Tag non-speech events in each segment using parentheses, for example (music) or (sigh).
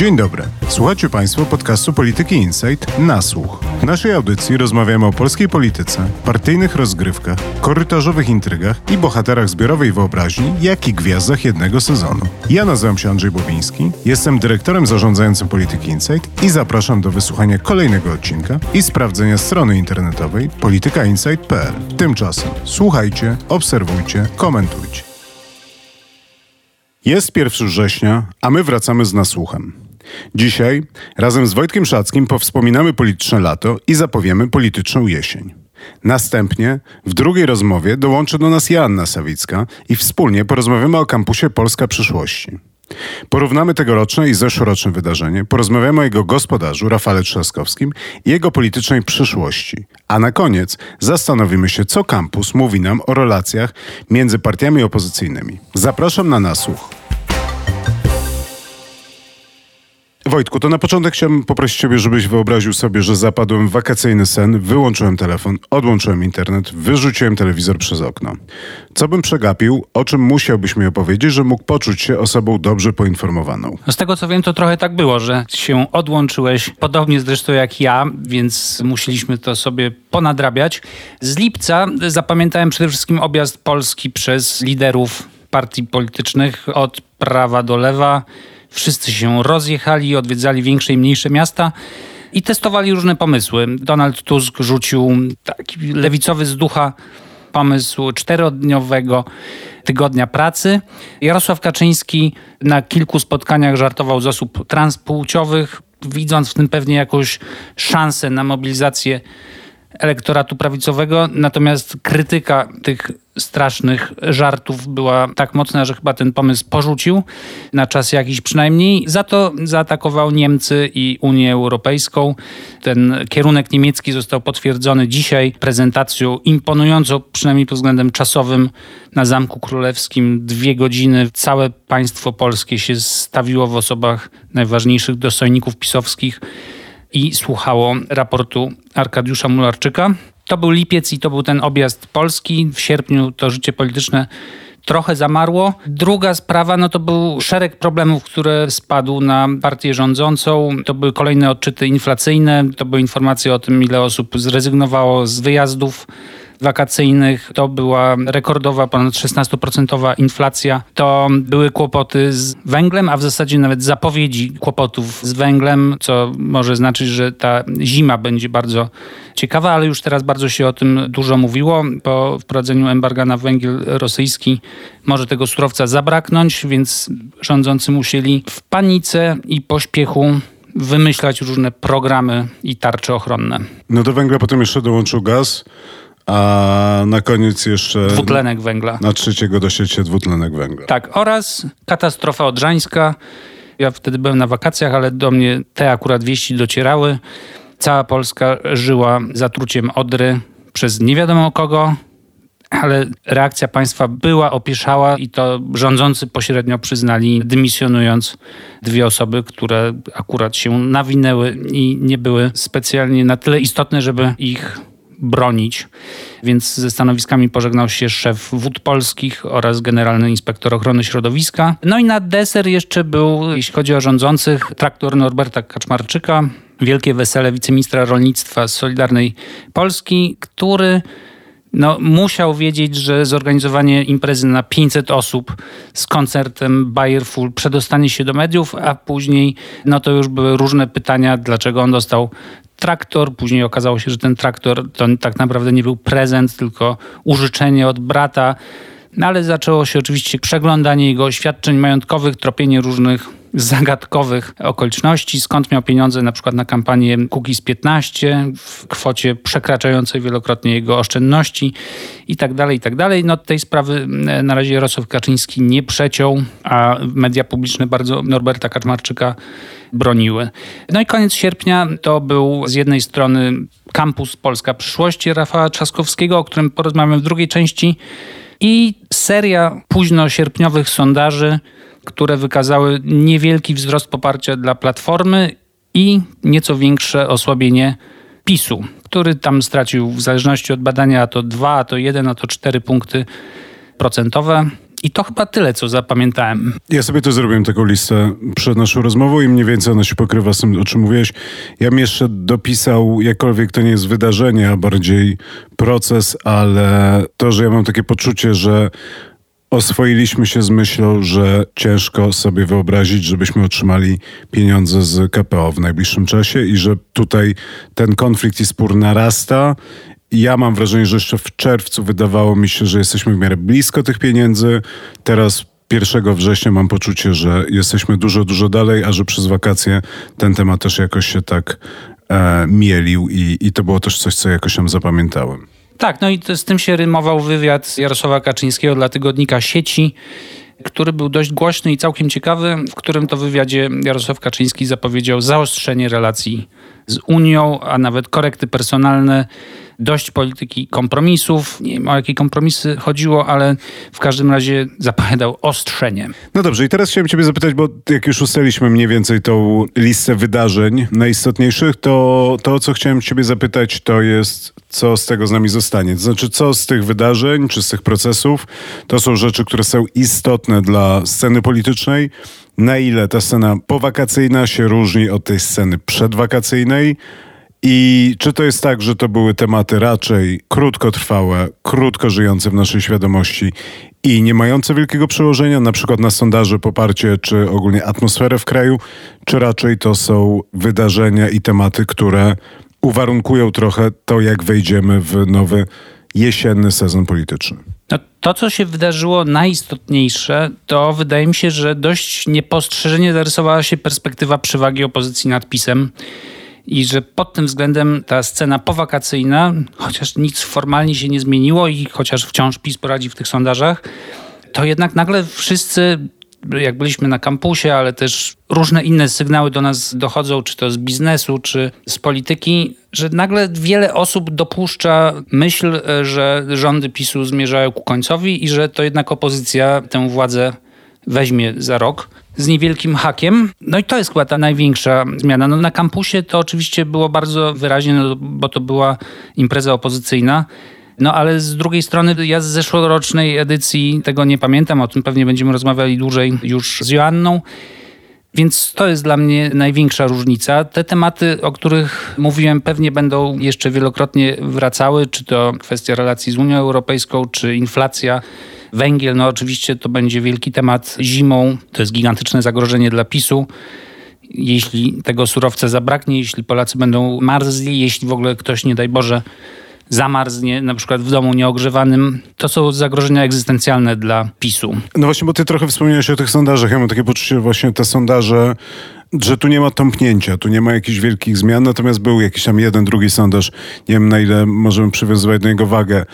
Dzień dobry. Słuchacie Państwo podcastu Polityki Insight na słuch. W naszej audycji rozmawiamy o polskiej polityce, partyjnych rozgrywkach, korytarzowych intrygach i bohaterach zbiorowej wyobraźni, jak i gwiazdach jednego sezonu. Ja nazywam się Andrzej Bobiński, jestem dyrektorem zarządzającym Polityki Insight i zapraszam do wysłuchania kolejnego odcinka i sprawdzenia strony internetowej politykainsight.pl. Tymczasem słuchajcie, obserwujcie, komentujcie. Jest 1 września, a my wracamy z nasłuchem. Dzisiaj razem z Wojtkiem Szackim powspominamy polityczne lato i zapowiemy polityczną jesień. Następnie w drugiej rozmowie dołączy do nas Joanna Sawicka i wspólnie porozmawiamy o kampusie Polska przyszłości. Porównamy tegoroczne i zeszłoroczne wydarzenie, porozmawiamy o jego gospodarzu Rafale Trzaskowskim i jego politycznej przyszłości. A na koniec zastanowimy się, co kampus mówi nam o relacjach między partiami opozycyjnymi. Zapraszam na nasłuch. Wojtku, to na początek chciałbym poprosić Ciebie, żebyś wyobraził sobie, że zapadłem w wakacyjny sen, wyłączyłem telefon, odłączyłem internet, wyrzuciłem telewizor przez okno. Co bym przegapił, o czym musiałbyś mi opowiedzieć, że mógł poczuć się osobą dobrze poinformowaną? Z tego co wiem, to trochę tak było, że się odłączyłeś, podobnie zresztą jak ja, więc musieliśmy to sobie ponadrabiać. Z lipca zapamiętałem przede wszystkim objazd Polski przez liderów partii politycznych od prawa do lewa Wszyscy się rozjechali, odwiedzali większe i mniejsze miasta i testowali różne pomysły. Donald Tusk rzucił taki lewicowy z ducha pomysł czterodniowego tygodnia pracy. Jarosław Kaczyński na kilku spotkaniach żartował z osób transpłciowych, widząc w tym pewnie jakąś szansę na mobilizację elektoratu prawicowego, natomiast krytyka tych strasznych żartów była tak mocna, że chyba ten pomysł porzucił na czas jakiś przynajmniej. Za to zaatakował Niemcy i Unię Europejską. Ten kierunek niemiecki został potwierdzony dzisiaj prezentacją imponującą, przynajmniej pod względem czasowym, na Zamku Królewskim. Dwie godziny całe państwo polskie się stawiło w osobach najważniejszych dostojników pisowskich i słuchało raportu Arkadiusza Mularczyka. To był lipiec i to był ten objazd Polski. W sierpniu to życie polityczne trochę zamarło. Druga sprawa, no to był szereg problemów, które spadł na partię rządzącą. To były kolejne odczyty inflacyjne, to były informacje o tym, ile osób zrezygnowało z wyjazdów wakacyjnych, to była rekordowa, ponad 16% inflacja, to były kłopoty z węglem, a w zasadzie nawet zapowiedzi kłopotów z węglem, co może znaczyć, że ta zima będzie bardzo ciekawa, ale już teraz bardzo się o tym dużo mówiło. Po wprowadzeniu embarga na węgiel rosyjski może tego surowca zabraknąć, więc rządzący musieli w panice i pośpiechu wymyślać różne programy i tarcze ochronne. No do węgla potem jeszcze dołączył gaz. A na koniec jeszcze. Dwutlenek węgla. Na trzeciego dosiecie dwutlenek węgla. Tak, oraz katastrofa odrzańska. Ja wtedy byłem na wakacjach, ale do mnie te akurat wieści docierały. Cała Polska żyła zatruciem Odry przez nie wiadomo kogo, ale reakcja państwa była opieszała i to rządzący pośrednio przyznali, dymisjonując dwie osoby, które akurat się nawinęły i nie były specjalnie na tyle istotne, żeby ich bronić, więc ze stanowiskami pożegnał się szef Wód Polskich oraz generalny inspektor ochrony środowiska. No i na deser jeszcze był, jeśli chodzi o rządzących, traktor Norberta Kaczmarczyka, wielkie wesele wiceministra rolnictwa z Solidarnej Polski, który no, musiał wiedzieć, że zorganizowanie imprezy na 500 osób z koncertem Bayer Full przedostanie się do mediów, a później no to już były różne pytania, dlaczego on dostał traktor. Później okazało się, że ten traktor to tak naprawdę nie był prezent, tylko użyczenie od brata. No ale zaczęło się oczywiście przeglądanie jego oświadczeń majątkowych, tropienie różnych zagadkowych okoliczności, skąd miał pieniądze na przykład na kampanię Cookies 15 w kwocie przekraczającej wielokrotnie jego oszczędności i tak dalej, i tak dalej. No tej sprawy e, na razie Jarosław Kaczyński nie przeciął, a media publiczne bardzo Norberta Kaczmarczyka broniły. No i koniec sierpnia to był z jednej strony kampus Polska Przyszłości Rafała Trzaskowskiego, o którym porozmawiamy w drugiej części i seria późno sierpniowych sondaży, które wykazały niewielki wzrost poparcia dla Platformy i nieco większe osłabienie PiSu, który tam stracił w zależności od badania a to 2, a to 1, a to 4 punkty procentowe. I to chyba tyle, co zapamiętałem. Ja sobie to zrobiłem taką listę przed naszą rozmową i mniej więcej ona się pokrywa z tym, o czym mówiłeś. Ja bym jeszcze dopisał, jakkolwiek to nie jest wydarzenie, a bardziej proces, ale to, że ja mam takie poczucie, że oswoiliśmy się z myślą, że ciężko sobie wyobrazić, żebyśmy otrzymali pieniądze z KPO w najbliższym czasie i że tutaj ten konflikt i spór narasta. Ja mam wrażenie, że jeszcze w czerwcu wydawało mi się, że jesteśmy w miarę blisko tych pieniędzy. Teraz 1 września mam poczucie, że jesteśmy dużo, dużo dalej, a że przez wakacje ten temat też jakoś się tak e, mielił i, i to było też coś, co jakoś tam zapamiętałem. Tak, no i z tym się rymował wywiad Jarosława Kaczyńskiego dla tygodnika sieci, który był dość głośny i całkiem ciekawy, w którym to wywiadzie Jarosław Kaczyński zapowiedział zaostrzenie relacji z Unią, a nawet korekty personalne dość polityki kompromisów. Nie wiem o jakie kompromisy chodziło, ale w każdym razie zapowiadał ostrzenie. No dobrze, i teraz chciałem ciebie zapytać, bo jak już ustaliliśmy mniej więcej tą listę wydarzeń najistotniejszych, to to, co chciałem ciebie zapytać, to jest co z tego z nami zostanie. To znaczy, co z tych wydarzeń, czy z tych procesów, to są rzeczy, które są istotne dla sceny politycznej, na ile ta scena powakacyjna się różni od tej sceny przedwakacyjnej, i czy to jest tak, że to były tematy raczej krótkotrwałe, krótko żyjące w naszej świadomości i nie mające wielkiego przełożenia, na przykład na sondaże, poparcie czy ogólnie atmosferę w kraju, czy raczej to są wydarzenia i tematy, które uwarunkują trochę to, jak wejdziemy w nowy jesienny sezon polityczny? No, to, co się wydarzyło najistotniejsze, to wydaje mi się, że dość niepostrzeżenie zarysowała się perspektywa przewagi opozycji nad PiSem i że pod tym względem ta scena powakacyjna, chociaż nic formalnie się nie zmieniło i chociaż wciąż PiS poradzi w tych sondażach, to jednak nagle wszyscy jak byliśmy na kampusie, ale też różne inne sygnały do nas dochodzą, czy to z biznesu, czy z polityki, że nagle wiele osób dopuszcza myśl, że rządy PiSu zmierzają ku końcowi i że to jednak opozycja tę władzę weźmie za rok z niewielkim hakiem. No i to jest chyba ta największa zmiana. No na kampusie to oczywiście było bardzo wyraźnie, no bo to była impreza opozycyjna. No ale z drugiej strony ja z zeszłorocznej edycji tego nie pamiętam, o tym pewnie będziemy rozmawiali dłużej już z Joanną. Więc to jest dla mnie największa różnica. Te tematy, o których mówiłem, pewnie będą jeszcze wielokrotnie wracały, czy to kwestia relacji z Unią Europejską, czy inflacja Węgiel, no oczywiście to będzie wielki temat zimą. To jest gigantyczne zagrożenie dla PiSu. Jeśli tego surowca zabraknie, jeśli Polacy będą marzli, jeśli w ogóle ktoś, nie daj Boże, zamarznie, na przykład w domu nieogrzewanym, to są zagrożenia egzystencjalne dla PiSu. No właśnie, bo ty trochę wspomniałeś o tych sondażach. Ja mam takie poczucie, że właśnie te sondaże że tu nie ma tąpnięcia, tu nie ma jakichś wielkich zmian, natomiast był jakiś tam jeden, drugi sondaż, nie wiem na ile możemy przywiązywać do niego wagę,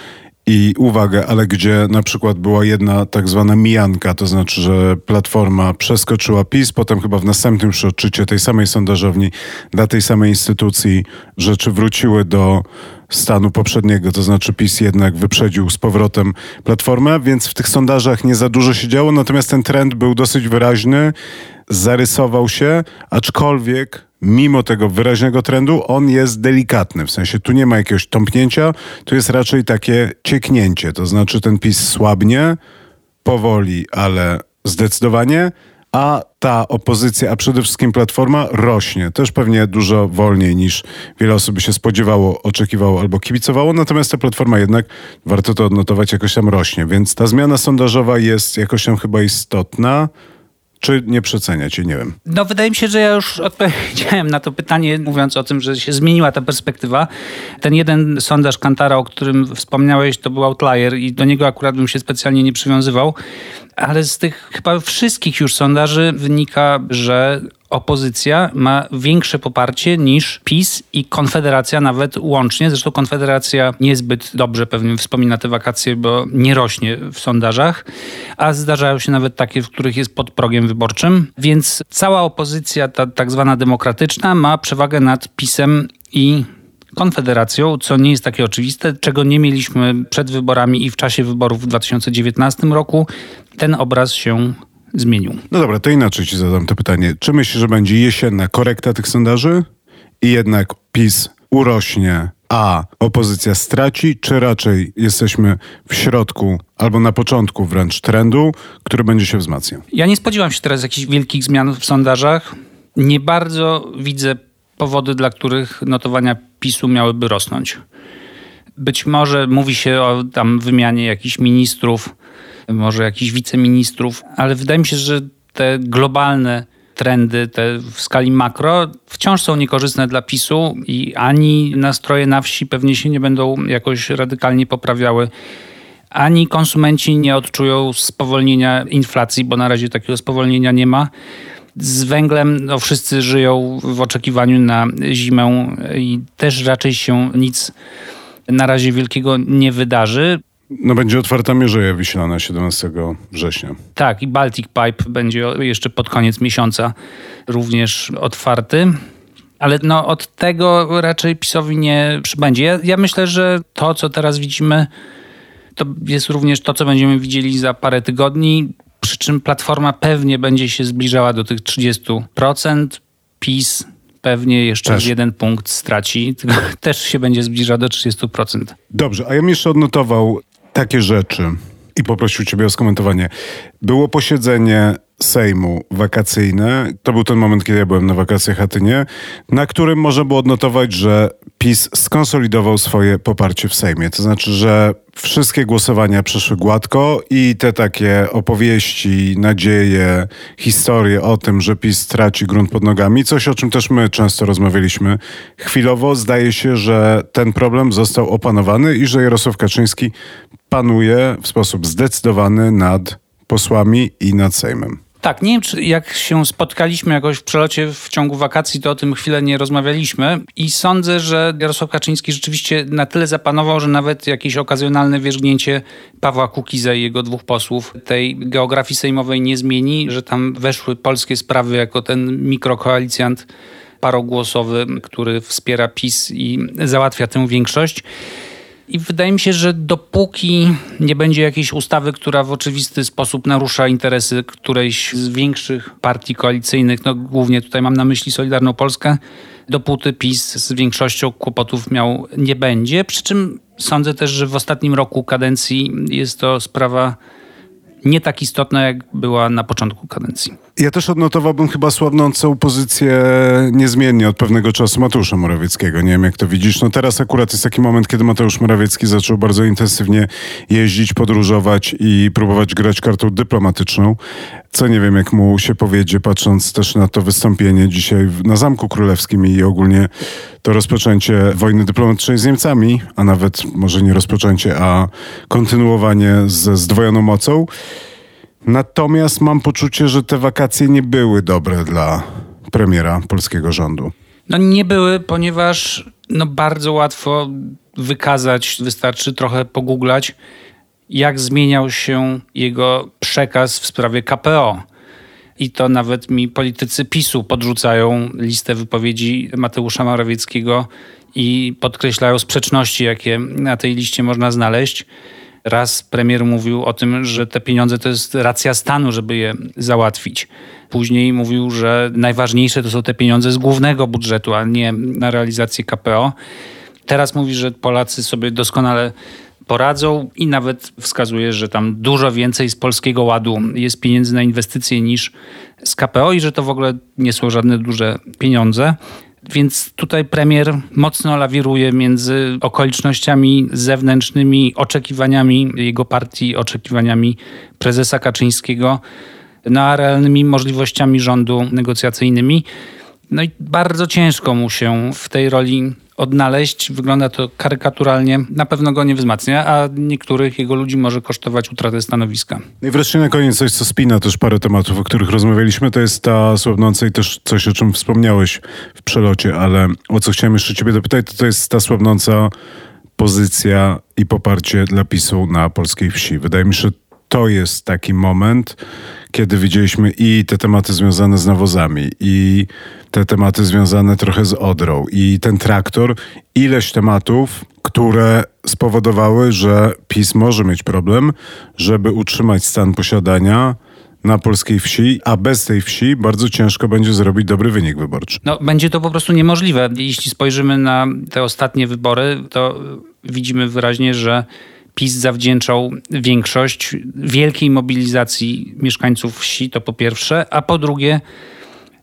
i uwagę, ale gdzie na przykład była jedna tak zwana mijanka, to znaczy, że Platforma przeskoczyła PiS, potem chyba w następnym przeodczycie tej samej sondażowni dla tej samej instytucji rzeczy wróciły do stanu poprzedniego, to znaczy PiS jednak wyprzedził z powrotem Platformę, więc w tych sondażach nie za dużo się działo, natomiast ten trend był dosyć wyraźny, zarysował się, aczkolwiek mimo tego wyraźnego trendu, on jest delikatny. W sensie tu nie ma jakiegoś tąpnięcia, tu jest raczej takie cieknięcie. To znaczy ten PiS słabnie, powoli, ale zdecydowanie, a ta opozycja, a przede wszystkim Platforma rośnie. Też pewnie dużo wolniej niż wiele osób się spodziewało, oczekiwało albo kibicowało. Natomiast ta Platforma jednak, warto to odnotować, jakoś tam rośnie. Więc ta zmiana sondażowa jest jakoś tam chyba istotna. Czy nie przeceniać? Nie wiem. No wydaje mi się, że ja już odpowiedziałem na to pytanie, mówiąc o tym, że się zmieniła ta perspektywa. Ten jeden sondaż Kantara, o którym wspomniałeś, to był outlier i do niego akurat bym się specjalnie nie przywiązywał. Ale z tych chyba wszystkich już sondaży wynika, że opozycja ma większe poparcie niż PiS i Konfederacja nawet łącznie. Zresztą Konfederacja niezbyt dobrze pewnie wspomina te wakacje, bo nie rośnie w sondażach, a zdarzają się nawet takie, w których jest pod progiem wyborczym. Więc cała opozycja, ta tak zwana demokratyczna, ma przewagę nad PiSem i Konfederacją, co nie jest takie oczywiste, czego nie mieliśmy przed wyborami i w czasie wyborów w 2019 roku. Ten obraz się zmienił. No dobra, to inaczej ci zadam to pytanie. Czy myślisz, że będzie jesienna korekta tych sondaży i jednak PiS urośnie A. Opozycja straci, czy raczej jesteśmy w środku albo na początku wręcz trendu, który będzie się wzmacniał? Ja nie spodziewam się teraz jakichś wielkich zmian w sondażach. Nie bardzo widzę powody, dla których notowania PiSu miałyby rosnąć. Być może mówi się o tam wymianie jakichś ministrów, może jakichś wiceministrów, ale wydaje mi się, że te globalne trendy te w skali makro wciąż są niekorzystne dla PiSu i ani nastroje na wsi pewnie się nie będą jakoś radykalnie poprawiały ani konsumenci nie odczują spowolnienia inflacji, bo na razie takiego spowolnienia nie ma. Z węglem no, wszyscy żyją w oczekiwaniu na zimę i też raczej się nic na razie wielkiego nie wydarzy. No będzie otwarta Mierzeja Wiślana 17 września. Tak, i Baltic Pipe będzie jeszcze pod koniec miesiąca również otwarty. Ale no, od tego raczej PiSowi nie przybędzie. Ja, ja myślę, że to, co teraz widzimy, to jest również to, co będziemy widzieli za parę tygodni. Przy czym Platforma pewnie będzie się zbliżała do tych 30%. PiS pewnie jeszcze też. jeden punkt straci, (laughs) też się będzie zbliżał do 30%. Dobrze, a ja bym jeszcze odnotował takie rzeczy i poprosił Ciebie o skomentowanie. Było posiedzenie Sejmu wakacyjne. To był ten moment, kiedy ja byłem na wakacjach Hatynie, na którym można było odnotować, że PiS skonsolidował swoje poparcie w Sejmie. To znaczy, że wszystkie głosowania przeszły gładko i te takie opowieści, nadzieje, historie o tym, że PiS traci grunt pod nogami, coś o czym też my często rozmawialiśmy. Chwilowo zdaje się, że ten problem został opanowany i że Jarosław Kaczyński panuje w sposób zdecydowany nad posłami i nad Sejmem. Tak, nie wiem, czy jak się spotkaliśmy jakoś w przelocie w ciągu wakacji, to o tym chwilę nie rozmawialiśmy i sądzę, że Jarosław Kaczyński rzeczywiście na tyle zapanował, że nawet jakieś okazjonalne wierzgnięcie Pawła Kukiza i jego dwóch posłów tej geografii sejmowej nie zmieni, że tam weszły polskie sprawy jako ten mikrokoalicjant parogłosowy, który wspiera PiS i załatwia tę większość. I wydaje mi się, że dopóki nie będzie jakiejś ustawy, która w oczywisty sposób narusza interesy którejś z większych partii koalicyjnych, no głównie tutaj mam na myśli Solidarną Polskę, dopóty PiS z większością kłopotów miał nie będzie. Przy czym sądzę też, że w ostatnim roku kadencji jest to sprawa nie tak istotna, jak była na początku kadencji. Ja też odnotowałbym chyba słabnącą pozycję niezmiennie od pewnego czasu Mateusza Morawieckiego. Nie wiem, jak to widzisz. No teraz akurat jest taki moment, kiedy Mateusz Morawiecki zaczął bardzo intensywnie jeździć, podróżować i próbować grać kartą dyplomatyczną. Co nie wiem, jak mu się powiedzie, patrząc też na to wystąpienie dzisiaj na Zamku Królewskim i ogólnie to rozpoczęcie wojny dyplomatycznej z Niemcami, a nawet może nie rozpoczęcie, a kontynuowanie ze zdwojoną mocą. Natomiast mam poczucie, że te wakacje nie były dobre dla premiera polskiego rządu. No nie były, ponieważ no bardzo łatwo wykazać, wystarczy trochę pogooglać, jak zmieniał się jego przekaz w sprawie KPO. I to nawet mi politycy PiSu podrzucają listę wypowiedzi Mateusza Morawieckiego i podkreślają sprzeczności, jakie na tej liście można znaleźć. Raz premier mówił o tym, że te pieniądze to jest racja stanu, żeby je załatwić. Później mówił, że najważniejsze to są te pieniądze z głównego budżetu, a nie na realizację KPO. Teraz mówi, że Polacy sobie doskonale poradzą i nawet wskazuje, że tam dużo więcej z polskiego ładu jest pieniędzy na inwestycje niż z KPO i że to w ogóle nie są żadne duże pieniądze. Więc tutaj premier mocno lawiruje między okolicznościami zewnętrznymi, oczekiwaniami jego partii, oczekiwaniami prezesa Kaczyńskiego, no a realnymi możliwościami rządu negocjacyjnymi. No i bardzo ciężko mu się w tej roli odnaleźć. Wygląda to karykaturalnie. Na pewno go nie wzmacnia, a niektórych jego ludzi może kosztować utratę stanowiska. I wreszcie na koniec coś, co spina też parę tematów, o których rozmawialiśmy, to jest ta słabnąca i też coś, o czym wspomniałeś w przelocie, ale o co chciałem jeszcze ciebie dopytać, to, to jest ta słabnąca pozycja i poparcie dla PiSu na polskiej wsi. Wydaje mi się, że to jest taki moment, kiedy widzieliśmy i te tematy związane z nawozami, i te tematy związane trochę z Odrą, i ten traktor, ileś tematów, które spowodowały, że PiS może mieć problem, żeby utrzymać stan posiadania na polskiej wsi, a bez tej wsi bardzo ciężko będzie zrobić dobry wynik wyborczy. No, będzie to po prostu niemożliwe. Jeśli spojrzymy na te ostatnie wybory, to widzimy wyraźnie, że PiS zawdzięczał większość wielkiej mobilizacji mieszkańców wsi, to po pierwsze, a po drugie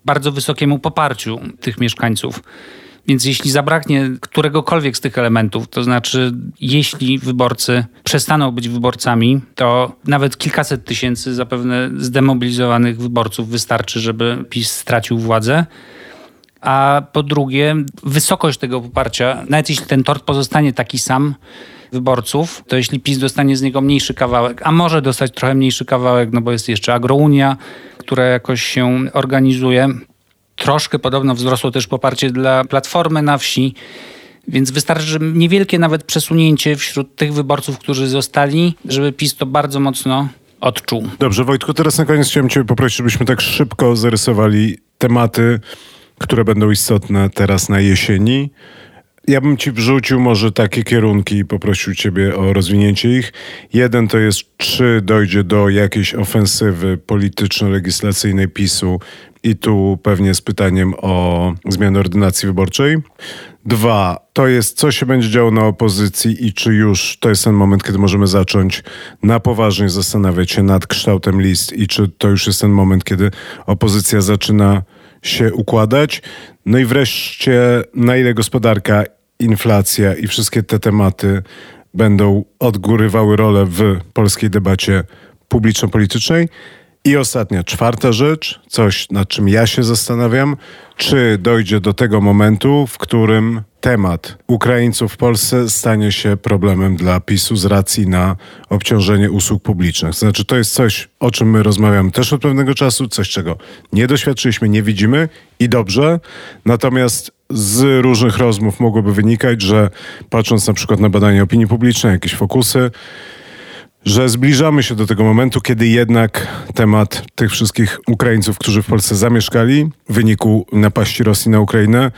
bardzo wysokiemu poparciu tych mieszkańców. Więc jeśli zabraknie któregokolwiek z tych elementów, to znaczy jeśli wyborcy przestaną być wyborcami, to nawet kilkaset tysięcy zapewne zdemobilizowanych wyborców wystarczy, żeby PiS stracił władzę. A po drugie, wysokość tego poparcia, nawet jeśli ten tort pozostanie taki sam, wyborców, to jeśli PiS dostanie z niego mniejszy kawałek, a może dostać trochę mniejszy kawałek, no bo jest jeszcze agrounia, która jakoś się organizuje. Troszkę podobno wzrosło też poparcie dla Platformy na wsi. Więc wystarczy niewielkie nawet przesunięcie wśród tych wyborców, którzy zostali, żeby PiS to bardzo mocno odczuł. Dobrze, Wojtku, teraz na koniec chciałem Cię poprosić, żebyśmy tak szybko zarysowali tematy, które będą istotne teraz na jesieni. Ja bym ci wrzucił może takie kierunki i poprosił ciebie o rozwinięcie ich. Jeden to jest, czy dojdzie do jakiejś ofensywy polityczno-legislacyjnej PiSu i tu pewnie z pytaniem o zmianę ordynacji wyborczej. Dwa, to jest, co się będzie działo na opozycji i czy już to jest ten moment, kiedy możemy zacząć na poważnie zastanawiać się nad kształtem list i czy to już jest ten moment, kiedy opozycja zaczyna się układać. No i wreszcie, na ile gospodarka, inflacja i wszystkie te tematy będą odgórywały rolę w polskiej debacie publiczno-politycznej. I ostatnia, czwarta rzecz, coś nad czym ja się zastanawiam, czy dojdzie do tego momentu, w którym temat Ukraińców w Polsce stanie się problemem dla PiSu z racji na obciążenie usług publicznych. Znaczy, to jest coś, o czym my rozmawiamy też od pewnego czasu, coś, czego nie doświadczyliśmy, nie widzimy i dobrze. Natomiast z różnych rozmów mogłoby wynikać, że patrząc na przykład na badania opinii publicznej, jakieś fokusy, że zbliżamy się do tego momentu, kiedy jednak temat tych wszystkich Ukraińców, którzy w Polsce zamieszkali w wyniku napaści Rosji na Ukrainę,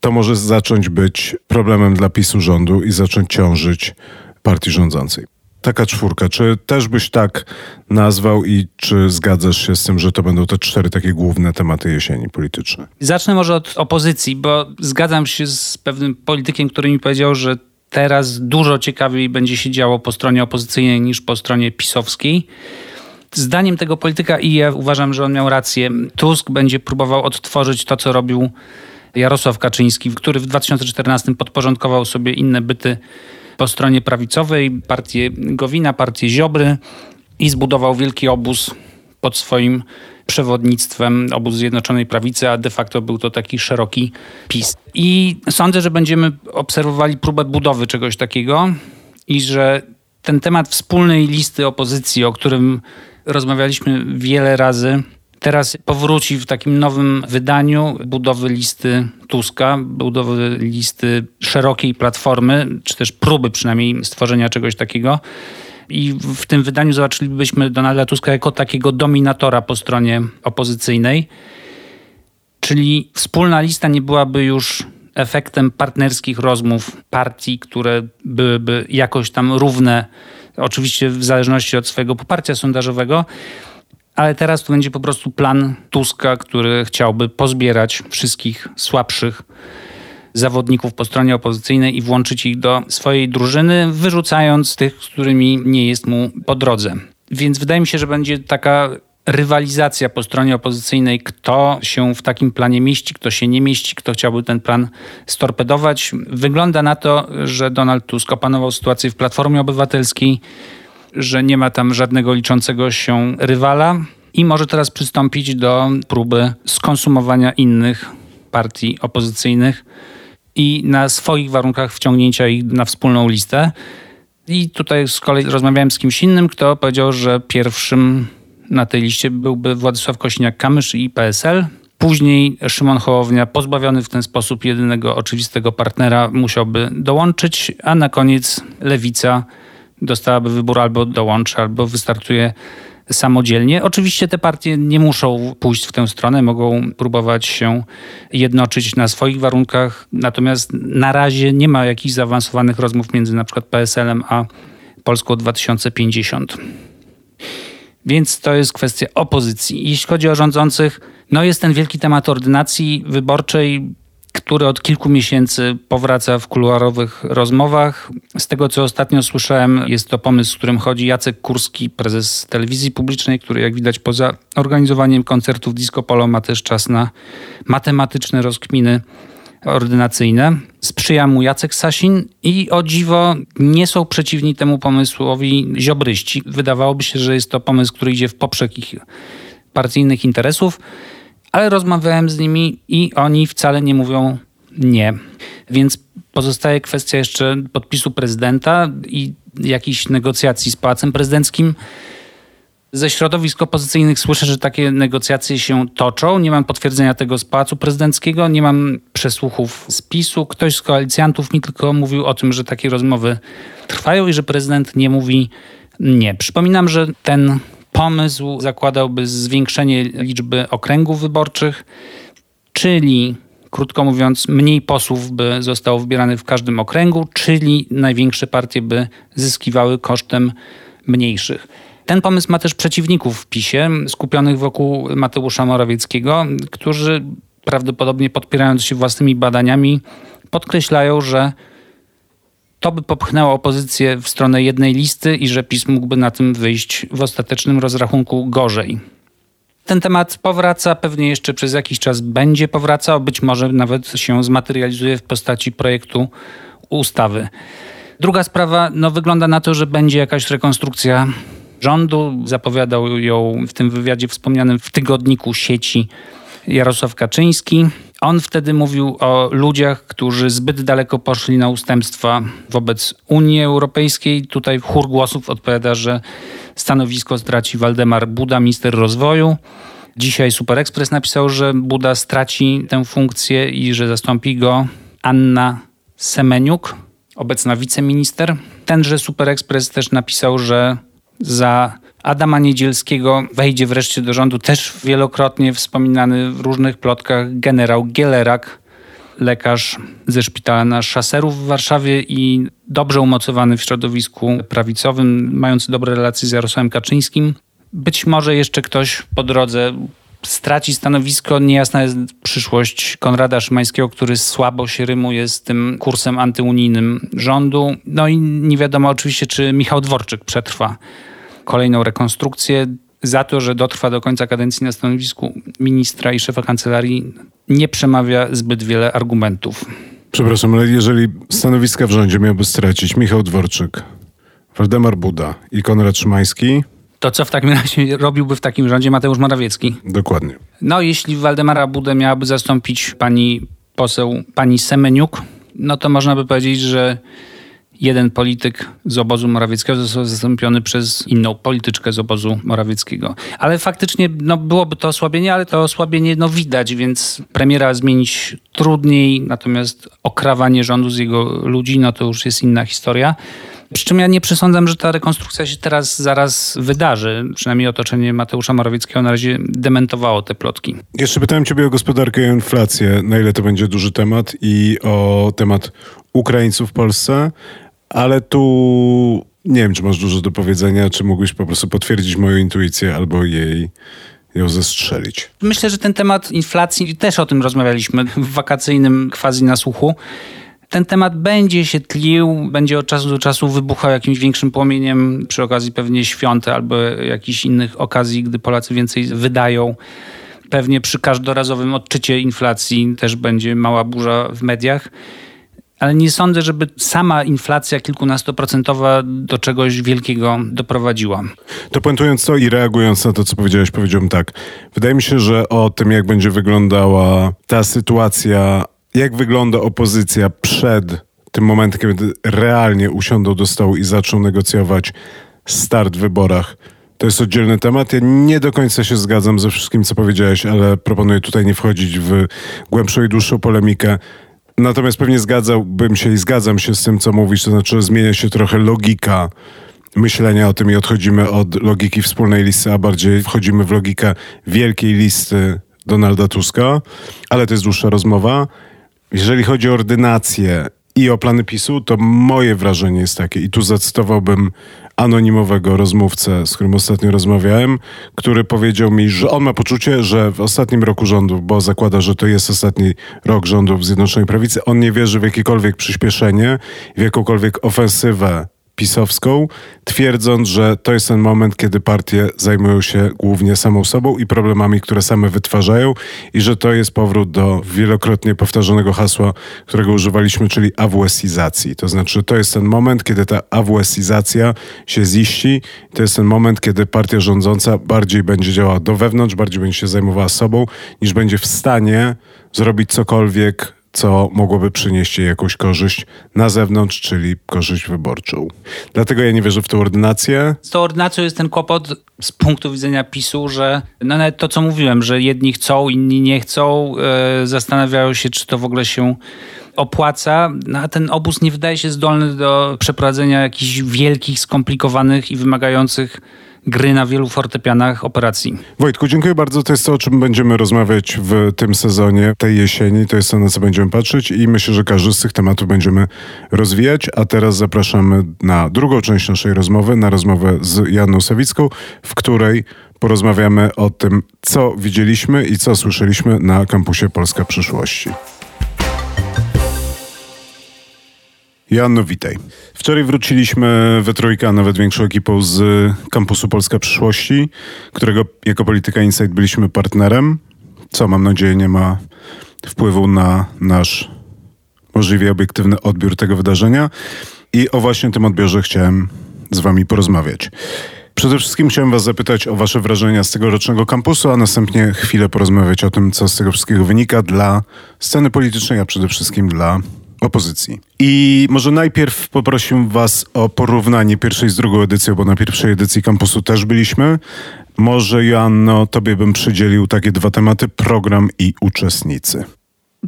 to może zacząć być problemem dla PiSu rządu i zacząć ciążyć partii rządzącej. Taka czwórka. Czy też byś tak nazwał i czy zgadzasz się z tym, że to będą te cztery takie główne tematy jesieni polityczne? Zacznę może od opozycji, bo zgadzam się z pewnym politykiem, który mi powiedział, że teraz dużo ciekawiej będzie się działo po stronie opozycyjnej niż po stronie pisowskiej. Zdaniem tego polityka i ja uważam, że on miał rację. Tusk będzie próbował odtworzyć to, co robił Jarosław Kaczyński, który w 2014 podporządkował sobie inne byty po stronie prawicowej, partię Gowina, partię Ziobry i zbudował wielki obóz pod swoim przewodnictwem obóz Zjednoczonej Prawicy, a de facto był to taki szeroki PiS. I sądzę, że będziemy obserwowali próbę budowy czegoś takiego i że ten temat wspólnej listy opozycji, o którym rozmawialiśmy wiele razy, teraz powróci w takim nowym wydaniu budowy listy Tuska, budowy listy szerokiej platformy, czy też próby przynajmniej stworzenia czegoś takiego i w tym wydaniu zobaczylibyśmy Donalda Tuska jako takiego dominatora po stronie opozycyjnej. Czyli wspólna lista nie byłaby już efektem partnerskich rozmów partii, które byłyby jakoś tam równe, oczywiście w zależności od swojego poparcia sondażowego, ale teraz to będzie po prostu plan Tuska, który chciałby pozbierać wszystkich słabszych zawodników po stronie opozycyjnej i włączyć ich do swojej drużyny, wyrzucając tych, z którymi nie jest mu po drodze. Więc wydaje mi się, że będzie taka rywalizacja po stronie opozycyjnej, kto się w takim planie mieści, kto się nie mieści, kto chciałby ten plan storpedować. Wygląda na to, że Donald Tusk opanował sytuację w Platformie Obywatelskiej, że nie ma tam żadnego liczącego się rywala i może teraz przystąpić do próby skonsumowania innych partii opozycyjnych i na swoich warunkach wciągnięcia ich na wspólną listę. I tutaj z kolei rozmawiałem z kimś innym, kto powiedział, że pierwszym na tej liście byłby Władysław Kośniak-Kamysz i PSL. Później Szymon Hołownia, pozbawiony w ten sposób jedynego oczywistego partnera, musiałby dołączyć, a na koniec Lewica dostałaby wybór albo dołączy, albo wystartuje samodzielnie. Oczywiście te partie nie muszą pójść w tę stronę, mogą próbować się jednoczyć na swoich warunkach, natomiast na razie nie ma jakichś zaawansowanych rozmów między na przykład PSL-em a Polską 2050. Więc to jest kwestia opozycji. Jeśli chodzi o rządzących, no jest ten wielki temat ordynacji wyborczej, który od kilku miesięcy powraca w kuluarowych rozmowach. Z tego, co ostatnio słyszałem, jest to pomysł, z którym chodzi Jacek Kurski, prezes telewizji publicznej, który jak widać poza organizowaniem koncertów Disco Polo ma też czas na matematyczne rozkminy ordynacyjne. Sprzyja mu Jacek Sasin i o dziwo nie są przeciwni temu pomysłowi ziobryści. Wydawałoby się, że jest to pomysł, który idzie w poprzek ich partyjnych interesów, ale rozmawiałem z nimi i oni wcale nie mówią nie. Więc pozostaje kwestia jeszcze podpisu prezydenta i jakichś negocjacji z Pałacem Prezydenckim. Ze środowisk opozycyjnych słyszę, że takie negocjacje się toczą. Nie mam potwierdzenia tego z Pałacu Prezydenckiego, nie mam przesłuchów z PiSu. Ktoś z koalicjantów mi tylko mówił o tym, że takie rozmowy trwają i że prezydent nie mówi nie. Przypominam, że ten pomysł zakładałby zwiększenie liczby okręgów wyborczych, czyli krótko mówiąc, mniej posłów by zostało wybieranych w każdym okręgu, czyli największe partie by zyskiwały kosztem mniejszych. Ten pomysł ma też przeciwników w PiSie, skupionych wokół Mateusza Morawieckiego, którzy prawdopodobnie podpierając się własnymi badaniami, podkreślają, że to by popchnęło opozycję w stronę jednej listy i że PiS mógłby na tym wyjść w ostatecznym rozrachunku gorzej. Ten temat powraca, pewnie jeszcze przez jakiś czas będzie powracał, być może nawet się zmaterializuje w postaci projektu ustawy. Druga sprawa, no wygląda na to, że będzie jakaś rekonstrukcja rządu. Zapowiadał ją w tym wywiadzie wspomnianym w tygodniku sieci Jarosław Kaczyński. On wtedy mówił o ludziach, którzy zbyt daleko poszli na ustępstwa wobec Unii Europejskiej. Tutaj chór głosów odpowiada, że stanowisko straci Waldemar Buda, minister rozwoju. Dzisiaj Super Express napisał, że Buda straci tę funkcję i że zastąpi go Anna Semeniuk, obecna wiceminister. Tenże Super Express też napisał, że za Adama Niedzielskiego wejdzie wreszcie do rządu też wielokrotnie wspominany w różnych plotkach generał Gielerak, lekarz ze szpitala na Szaserów w Warszawie i dobrze umocowany w środowisku prawicowym, mający dobre relacje z Jarosławem Kaczyńskim. Być może jeszcze ktoś po drodze straci stanowisko. Niejasna jest przyszłość Konrada Szymańskiego, który słabo się rymuje z tym kursem antyunijnym rządu. No i nie wiadomo oczywiście, czy Michał Dworczyk przetrwa kolejną rekonstrukcję. Za to, że dotrwa do końca kadencji na stanowisku ministra i szefa kancelarii, nie przemawia zbyt wiele argumentów. Przepraszam, ale jeżeli stanowiska w rządzie miałby stracić Michał Dworczyk, Waldemar Buda i Konrad Szymański, to co w takim razie robiłby w takim rządzie Mateusz Morawiecki? Dokładnie. No, jeśli Waldemara Budę miałaby zastąpić pani poseł, pani Semeniuk, no to można by powiedzieć, że jeden polityk z obozu Morawieckiego został zastąpiony przez inną polityczkę z obozu Morawieckiego. Ale faktycznie no, byłoby to osłabienie, ale to osłabienie no, widać, więc premiera zmienić trudniej, natomiast okrawanie rządu z jego ludzi, no to już jest inna historia. Przy czym ja nie przesądzam, że ta rekonstrukcja się teraz zaraz wydarzy. Przynajmniej otoczenie Mateusza Morawieckiego na razie dementowało te plotki. Jeszcze pytałem ciebie o gospodarkę i inflację. Na ile to będzie duży temat i o temat Ukraińców w Polsce. Ale tu nie wiem, czy masz dużo do powiedzenia, czy mógłbyś po prostu potwierdzić moją intuicję albo jej ją zestrzelić. Myślę, że ten temat inflacji, też o tym rozmawialiśmy w wakacyjnym quasi nasłuchu. Ten temat będzie się tlił, będzie od czasu do czasu wybuchał jakimś większym płomieniem przy okazji pewnie świąt albo jakichś innych okazji, gdy Polacy więcej wydają. Pewnie przy każdorazowym odczycie inflacji też będzie mała burza w mediach ale nie sądzę, żeby sama inflacja kilkunastoprocentowa do czegoś wielkiego doprowadziła. To puentując to i reagując na to, co powiedziałeś, powiedziałbym tak. Wydaje mi się, że o tym, jak będzie wyglądała ta sytuacja, jak wygląda opozycja przed tym momentem, kiedy realnie usiądą do stołu i zaczną negocjować start w wyborach, to jest oddzielny temat. Ja nie do końca się zgadzam ze wszystkim, co powiedziałeś, ale proponuję tutaj nie wchodzić w głębszą i dłuższą polemikę. Natomiast pewnie zgadzałbym się i zgadzam się z tym, co mówisz, to znaczy, że zmienia się trochę logika myślenia o tym i odchodzimy od logiki wspólnej listy, a bardziej wchodzimy w logikę wielkiej listy Donalda Tuska, ale to jest dłuższa rozmowa. Jeżeli chodzi o ordynację i o plany PiSu, to moje wrażenie jest takie, i tu zacytowałbym anonimowego rozmówcę, z którym ostatnio rozmawiałem, który powiedział mi, że on ma poczucie, że w ostatnim roku rządów, bo zakłada, że to jest ostatni rok rządów Zjednoczonej Prawicy, on nie wierzy w jakiekolwiek przyspieszenie, w jakąkolwiek ofensywę pisowską, twierdząc, że to jest ten moment, kiedy partie zajmują się głównie samą sobą i problemami, które same wytwarzają i że to jest powrót do wielokrotnie powtarzanego hasła, którego używaliśmy, czyli AWS-izacji. To znaczy, to jest ten moment, kiedy ta AWS-izacja się ziści. To jest ten moment, kiedy partia rządząca bardziej będzie działała do wewnątrz, bardziej będzie się zajmowała sobą, niż będzie w stanie zrobić cokolwiek co mogłoby przynieść jej jakąś korzyść na zewnątrz, czyli korzyść wyborczą. Dlatego ja nie wierzę w tę ordynację. Z tą ordynacją jest ten kłopot z punktu widzenia PiSu, że no nawet to, co mówiłem, że jedni chcą, inni nie chcą, e, zastanawiają się, czy to w ogóle się opłaca, no, a ten obóz nie wydaje się zdolny do przeprowadzenia jakichś wielkich, skomplikowanych i wymagających gry na wielu fortepianach operacji. Wojtku, dziękuję bardzo. To jest to, o czym będziemy rozmawiać w tym sezonie, tej jesieni. To jest to, na co będziemy patrzeć i myślę, że każdy z tych tematów będziemy rozwijać. A teraz zapraszamy na drugą część naszej rozmowy, na rozmowę z Janną Sawicką, w której porozmawiamy o tym, co widzieliśmy i co słyszeliśmy na kampusie Polska Przyszłości. Joanno, witaj. Wczoraj wróciliśmy we trójkę, a nawet większą ekipą z kampusu Polska Przyszłości, którego jako Polityka Insight byliśmy partnerem, co mam nadzieję nie ma wpływu na nasz możliwie obiektywny odbiór tego wydarzenia. I o właśnie tym odbiorze chciałem z wami porozmawiać. Przede wszystkim chciałem was zapytać o wasze wrażenia z tegorocznego kampusu, a następnie chwilę porozmawiać o tym, co z tego wszystkiego wynika dla sceny politycznej, a przede wszystkim dla opozycji. I może najpierw poprosił Was o porównanie pierwszej z drugą edycją, bo na pierwszej edycji kampusu też byliśmy. Może Joanno, Tobie bym przydzielił takie dwa tematy, program i uczestnicy.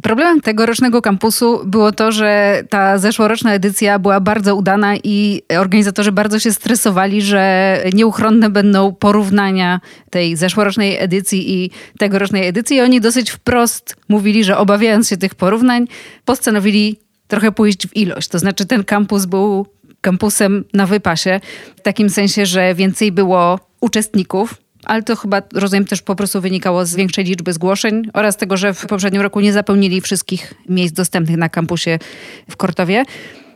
Problemem tegorocznego kampusu było to, że ta zeszłoroczna edycja była bardzo udana i organizatorzy bardzo się stresowali, że nieuchronne będą porównania tej zeszłorocznej edycji i tegorocznej edycji. I oni dosyć wprost mówili, że obawiając się tych porównań, postanowili trochę pójść w ilość. To znaczy ten kampus był kampusem na wypasie, w takim sensie, że więcej było uczestników, ale to chyba, rozumiem, też po prostu wynikało z większej liczby zgłoszeń oraz tego, że w poprzednim roku nie zapełnili wszystkich miejsc dostępnych na kampusie w Kortowie.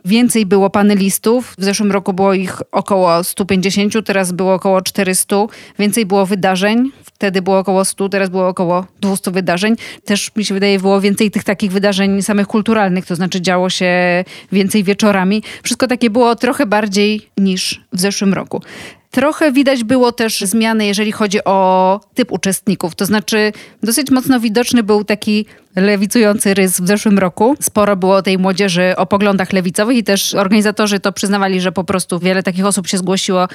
Więcej było panelistów. W zeszłym roku było ich około 150, teraz było około 400. Więcej było wydarzeń. Wtedy było około 100, teraz było około 200 wydarzeń. Też mi się wydaje, było więcej tych takich wydarzeń samych kulturalnych, to znaczy działo się więcej wieczorami. Wszystko takie było trochę bardziej niż w zeszłym roku. Trochę widać było też zmiany, jeżeli chodzi o typ uczestników. To znaczy, dosyć mocno widoczny był taki lewicujący rys w zeszłym roku. Sporo było tej młodzieży o poglądach lewicowych i też organizatorzy to przyznawali, że po prostu wiele takich osób się zgłosiło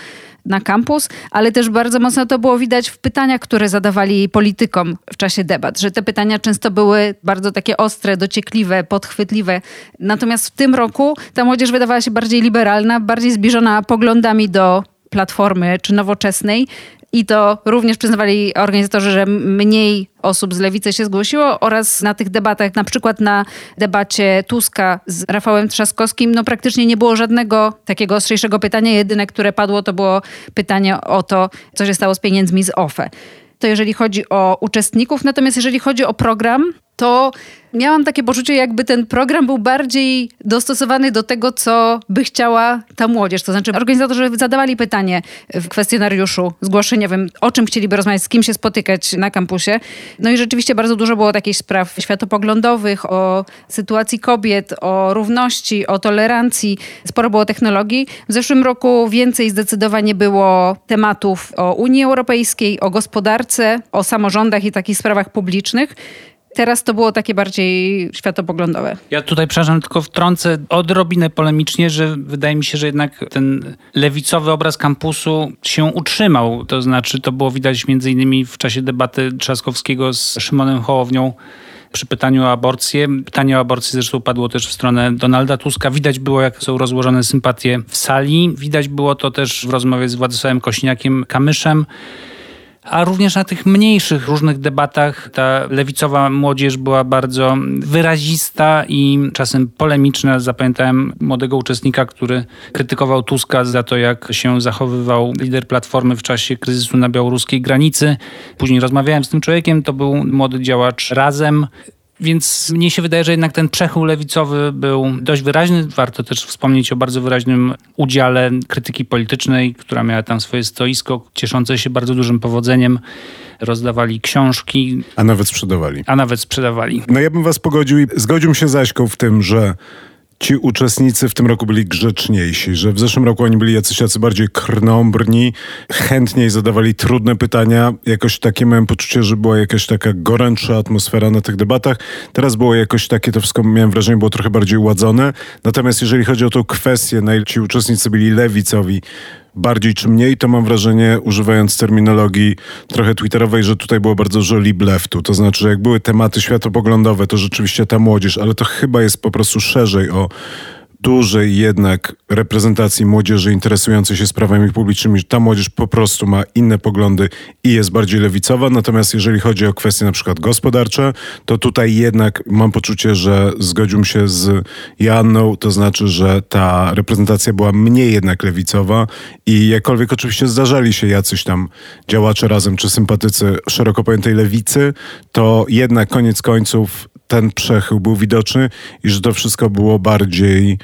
na kampus, ale też bardzo mocno to było widać w pytaniach, które zadawali politykom w czasie debat, że te pytania często były bardzo takie ostre, dociekliwe, podchwytliwe. Natomiast w tym roku ta młodzież wydawała się bardziej liberalna, bardziej zbliżona poglądami do Platformy czy Nowoczesnej. I to również przyznawali organizatorzy, że mniej osób z lewicy się zgłosiło oraz na tych debatach, na przykład na debacie Tuska z Rafałem Trzaskowskim, no praktycznie nie było żadnego takiego ostrzejszego pytania. Jedyne, które padło, to było pytanie o to, co się stało z pieniędzmi z OFE. To jeżeli chodzi o uczestników, natomiast jeżeli chodzi o program, to miałam takie poczucie, jakby ten program był bardziej dostosowany do tego, co by chciała ta młodzież. To znaczy, organizatorzy zadawali pytanie w kwestionariuszu zgłoszeniowym, o czym chcieliby rozmawiać, z kim się spotykać na kampusie. No i rzeczywiście bardzo dużo było takich spraw światopoglądowych, o sytuacji kobiet, o równości, o tolerancji. Sporo było technologii. W zeszłym roku więcej zdecydowanie było tematów o Unii Europejskiej, o gospodarce, o samorządach i takich sprawach publicznych. Teraz to było takie bardziej światopoglądowe. Ja tutaj, przepraszam, tylko wtrącę odrobinę polemicznie, że wydaje mi się, że jednak ten lewicowy obraz kampusu się utrzymał. To znaczy, to było widać między innymi w czasie debaty Trzaskowskiego z Szymonem Hołownią przy pytaniu o aborcję. Pytanie o aborcję zresztą padło też w stronę Donalda Tuska. Widać było, jak są rozłożone sympatie w sali. Widać było to też w rozmowie z Władysławem Kośniakiem Kamyszem. A również na tych mniejszych różnych debatach ta lewicowa młodzież była bardzo wyrazista i czasem polemiczna. Zapamiętałem młodego uczestnika, który krytykował Tuska za to, jak się zachowywał lider Platformy w czasie kryzysu na białoruskiej granicy. Później rozmawiałem z tym człowiekiem, to był młody działacz Razem. Więc mnie się wydaje, że jednak ten przechył lewicowy był dość wyraźny. Warto też wspomnieć o bardzo wyraźnym udziale krytyki politycznej, która miała tam swoje stoisko, cieszące się bardzo dużym powodzeniem. Rozdawali książki. A nawet sprzedawali. A nawet sprzedawali. No ja bym was pogodził i zgodził się z Aśką w tym, że ci uczestnicy w tym roku byli grzeczniejsi, że w zeszłym roku oni byli jacyś jacy bardziej krnąbrni, chętniej zadawali trudne pytania. Jakoś takie miałem poczucie, że była jakaś taka gorętsza atmosfera na tych debatach. Teraz było jakoś takie, to wszystko miałem wrażenie, było trochę bardziej ładzone. Natomiast jeżeli chodzi o tą kwestię, na ile ci uczestnicy byli lewicowi, bardziej czy mniej, to mam wrażenie, używając terminologii trochę twitterowej, że tutaj było bardzo dużo lib leftu. To znaczy, że jak były tematy światopoglądowe, to rzeczywiście ta młodzież, ale to chyba jest po prostu szerzej o dużej jednak reprezentacji młodzieży interesującej się sprawami publicznymi, ta młodzież po prostu ma inne poglądy i jest bardziej lewicowa. Natomiast jeżeli chodzi o kwestie na przykład gospodarcze, to tutaj jednak mam poczucie, że zgodziłbym się z Janną, to znaczy, że ta reprezentacja była mniej jednak lewicowa i jakkolwiek oczywiście zdarzali się jacyś tam działacze razem czy sympatycy szeroko pojętej lewicy, to jednak koniec końców ten przechył był widoczny i że to wszystko było bardziej,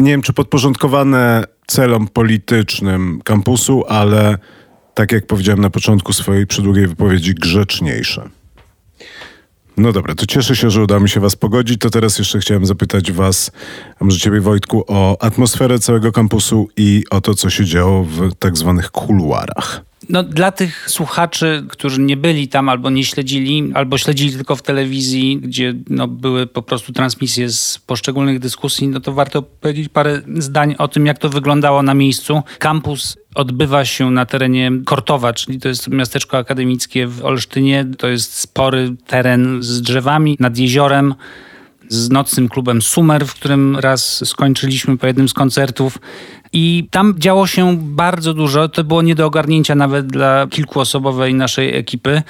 nie wiem czy podporządkowane celom politycznym kampusu, ale tak jak powiedziałem na początku swojej przydługiej wypowiedzi, grzeczniejsze. No dobra, to cieszę się, że uda mi się was pogodzić. To teraz jeszcze chciałem zapytać was, a może ciebie Wojtku, o atmosferę całego kampusu i o to, co się działo w tak zwanych kuluarach. No, dla tych słuchaczy, którzy nie byli tam albo nie śledzili, albo śledzili tylko w telewizji, gdzie no, były po prostu transmisje z poszczególnych dyskusji, no to warto powiedzieć parę zdań o tym, jak to wyglądało na miejscu. Kampus odbywa się na terenie Kortowa, czyli to jest miasteczko akademickie w Olsztynie. To jest spory teren z drzewami nad jeziorem z nocnym klubem Sumer, w którym raz skończyliśmy po jednym z koncertów. I tam działo się bardzo dużo. To było nie do ogarnięcia nawet dla kilkuosobowej naszej ekipy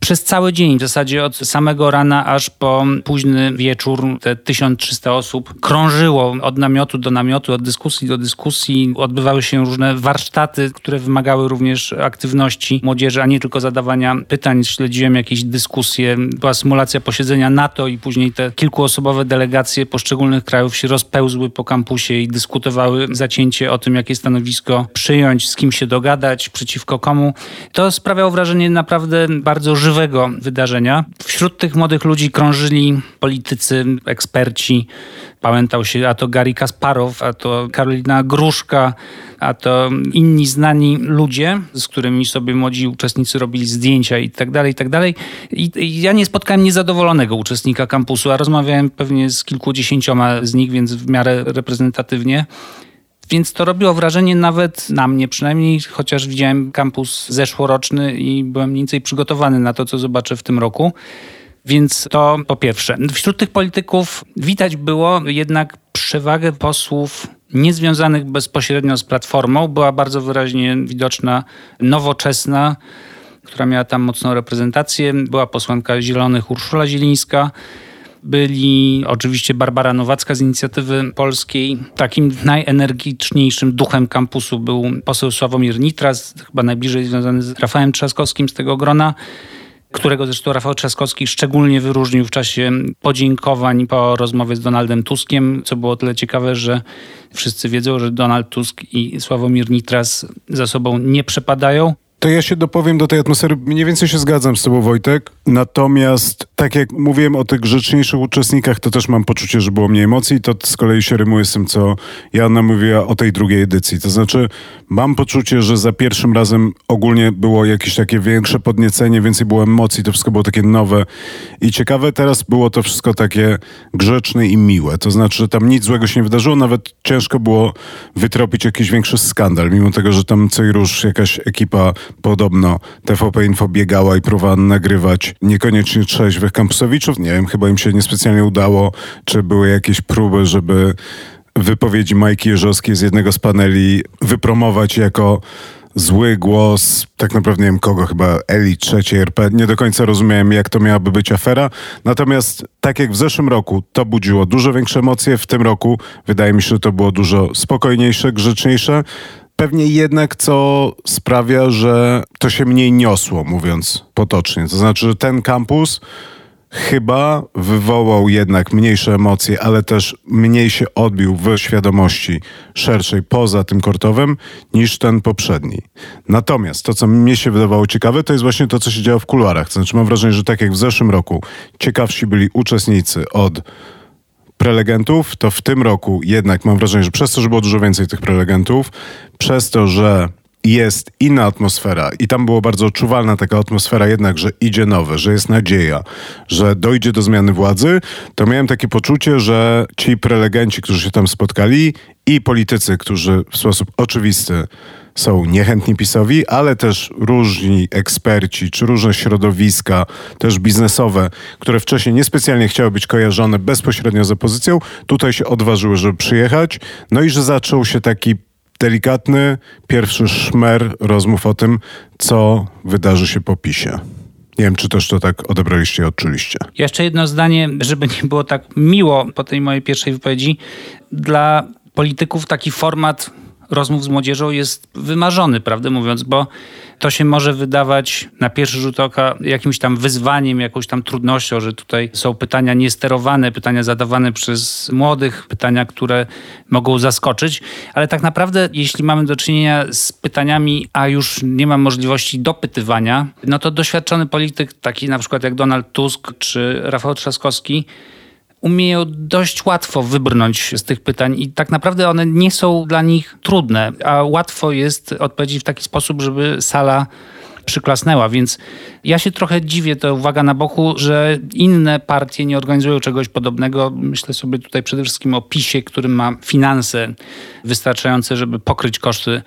przez cały dzień, w zasadzie od samego rana aż po późny wieczór, te 1300 osób krążyło od namiotu do namiotu, od dyskusji do dyskusji. Odbywały się różne warsztaty, które wymagały również aktywności młodzieży, a nie tylko zadawania pytań. Śledziłem jakieś dyskusje, była symulacja posiedzenia NATO i później te kilkuosobowe delegacje poszczególnych krajów się rozpełzły po kampusie i dyskutowały zacięcie o tym, jakie stanowisko przyjąć, z kim się dogadać, przeciwko komu. To sprawiało wrażenie naprawdę bardzo żywego żywego wydarzenia. Wśród tych młodych ludzi krążyli politycy, eksperci. Pamiętał się a to Gary Kasparow, a to Karolina Gruszka, a to inni znani ludzie, z którymi sobie młodzi uczestnicy robili zdjęcia i tak dalej, i tak dalej. I ja nie spotkałem niezadowolonego uczestnika kampusu, a rozmawiałem pewnie z kilkudziesięcioma z nich, więc w miarę reprezentatywnie. Więc to robiło wrażenie nawet na mnie przynajmniej, chociaż widziałem kampus zeszłoroczny i byłem mniej więcej przygotowany na to, co zobaczę w tym roku. Więc to po pierwsze. Wśród tych polityków widać było jednak przewagę posłów niezwiązanych bezpośrednio z Platformą. Była bardzo wyraźnie widoczna nowoczesna, która miała tam mocną reprezentację. Była posłanka Zielonych Urszula Zielińska byli oczywiście Barbara Nowacka z inicjatywy polskiej. Takim najenergiczniejszym duchem kampusu był poseł Sławomir Nitras, chyba najbliżej związany z Rafałem Trzaskowskim z tego grona którego zresztą Rafał Trzaskowski szczególnie wyróżnił w czasie podziękowań po rozmowie z Donaldem Tuskiem, co było tyle ciekawe, że wszyscy wiedzą, że Donald Tusk i Sławomir Nitras za sobą nie przepadają. To ja się dopowiem do tej atmosfery. Mniej więcej się zgadzam z tobą, Wojtek. Natomiast tak jak mówiłem o tych grzeczniejszych uczestnikach, to też mam poczucie, że było mniej emocji. To z kolei się rymuje z tym, co Joanna mówiła o tej drugiej edycji. To znaczy, mam poczucie, że za pierwszym razem ogólnie było jakieś takie większe podniecenie, więcej było emocji, to wszystko było takie nowe i ciekawe. Teraz było to wszystko takie grzeczne i miłe. To znaczy, że tam nic złego się nie wydarzyło, nawet ciężko było wytropić jakiś większy skandal, mimo tego, że tam co i róż jakaś ekipa podobno TVP Info biegała i próbowała nagrywać niekoniecznie trzeźwych kampusowiczów. Nie wiem, chyba im się niespecjalnie udało, czy były jakieś próby, żeby wypowiedzi Majki Jeżowskiej z jednego z paneli wypromować jako zły głos, tak naprawdę nie wiem kogo, chyba Eli trzeciej RP. Nie do końca rozumiałem, jak to miałaby być afera. Natomiast tak jak w zeszłym roku to budziło dużo większe emocje, w tym roku wydaje mi się, że to było dużo spokojniejsze, grzeczniejsze. Pewnie jednak co sprawia, że to się mniej niosło, mówiąc potocznie. To znaczy, że ten kampus chyba wywołał jednak mniejsze emocje, ale też mniej się odbił w świadomości szerszej poza tym kortowym niż ten poprzedni. Natomiast to, co mnie się wydawało ciekawe, to jest właśnie to, co się działo w kuluarach. To znaczy mam wrażenie, że tak jak w zeszłym roku ciekawsi byli uczestnicy od prelegentów, to w tym roku jednak mam wrażenie, że przez to, że było dużo więcej tych prelegentów, przez to, że jest inna atmosfera i tam było bardzo odczuwalna taka atmosfera jednak, że idzie nowe, że jest nadzieja, że dojdzie do zmiany władzy, to miałem takie poczucie, że ci prelegenci, którzy się tam spotkali i politycy, którzy w sposób oczywisty są niechętni PiSowi, ale też różni eksperci, czy różne środowiska, też biznesowe, które wcześniej niespecjalnie chciały być kojarzone bezpośrednio z opozycją, tutaj się odważyły, żeby przyjechać. No i że zaczął się taki delikatny pierwszy szmer rozmów o tym, co wydarzy się po PiSie. Nie wiem, czy też to tak odebraliście i odczuliście. Jeszcze jedno zdanie, żeby nie było tak miło po tej mojej pierwszej wypowiedzi. Dla polityków taki format rozmów z młodzieżą jest wymarzony, prawdę mówiąc, bo to się może wydawać na pierwszy rzut oka jakimś tam wyzwaniem, jakąś tam trudnością, że tutaj są pytania niesterowane, pytania zadawane przez młodych, pytania, które mogą zaskoczyć, ale tak naprawdę jeśli mamy do czynienia z pytaniami, a już nie ma możliwości dopytywania, no to doświadczony polityk, taki na przykład jak Donald Tusk czy Rafał Trzaskowski, umieją dość łatwo wybrnąć z tych pytań i tak naprawdę one nie są dla nich trudne, a łatwo jest odpowiedzieć w taki sposób, żeby sala przyklasnęła, więc ja się trochę dziwię, to uwaga na boku, że inne partie nie organizują czegoś podobnego. Myślę sobie tutaj przede wszystkim o PiSie, który ma finanse wystarczające, żeby pokryć koszty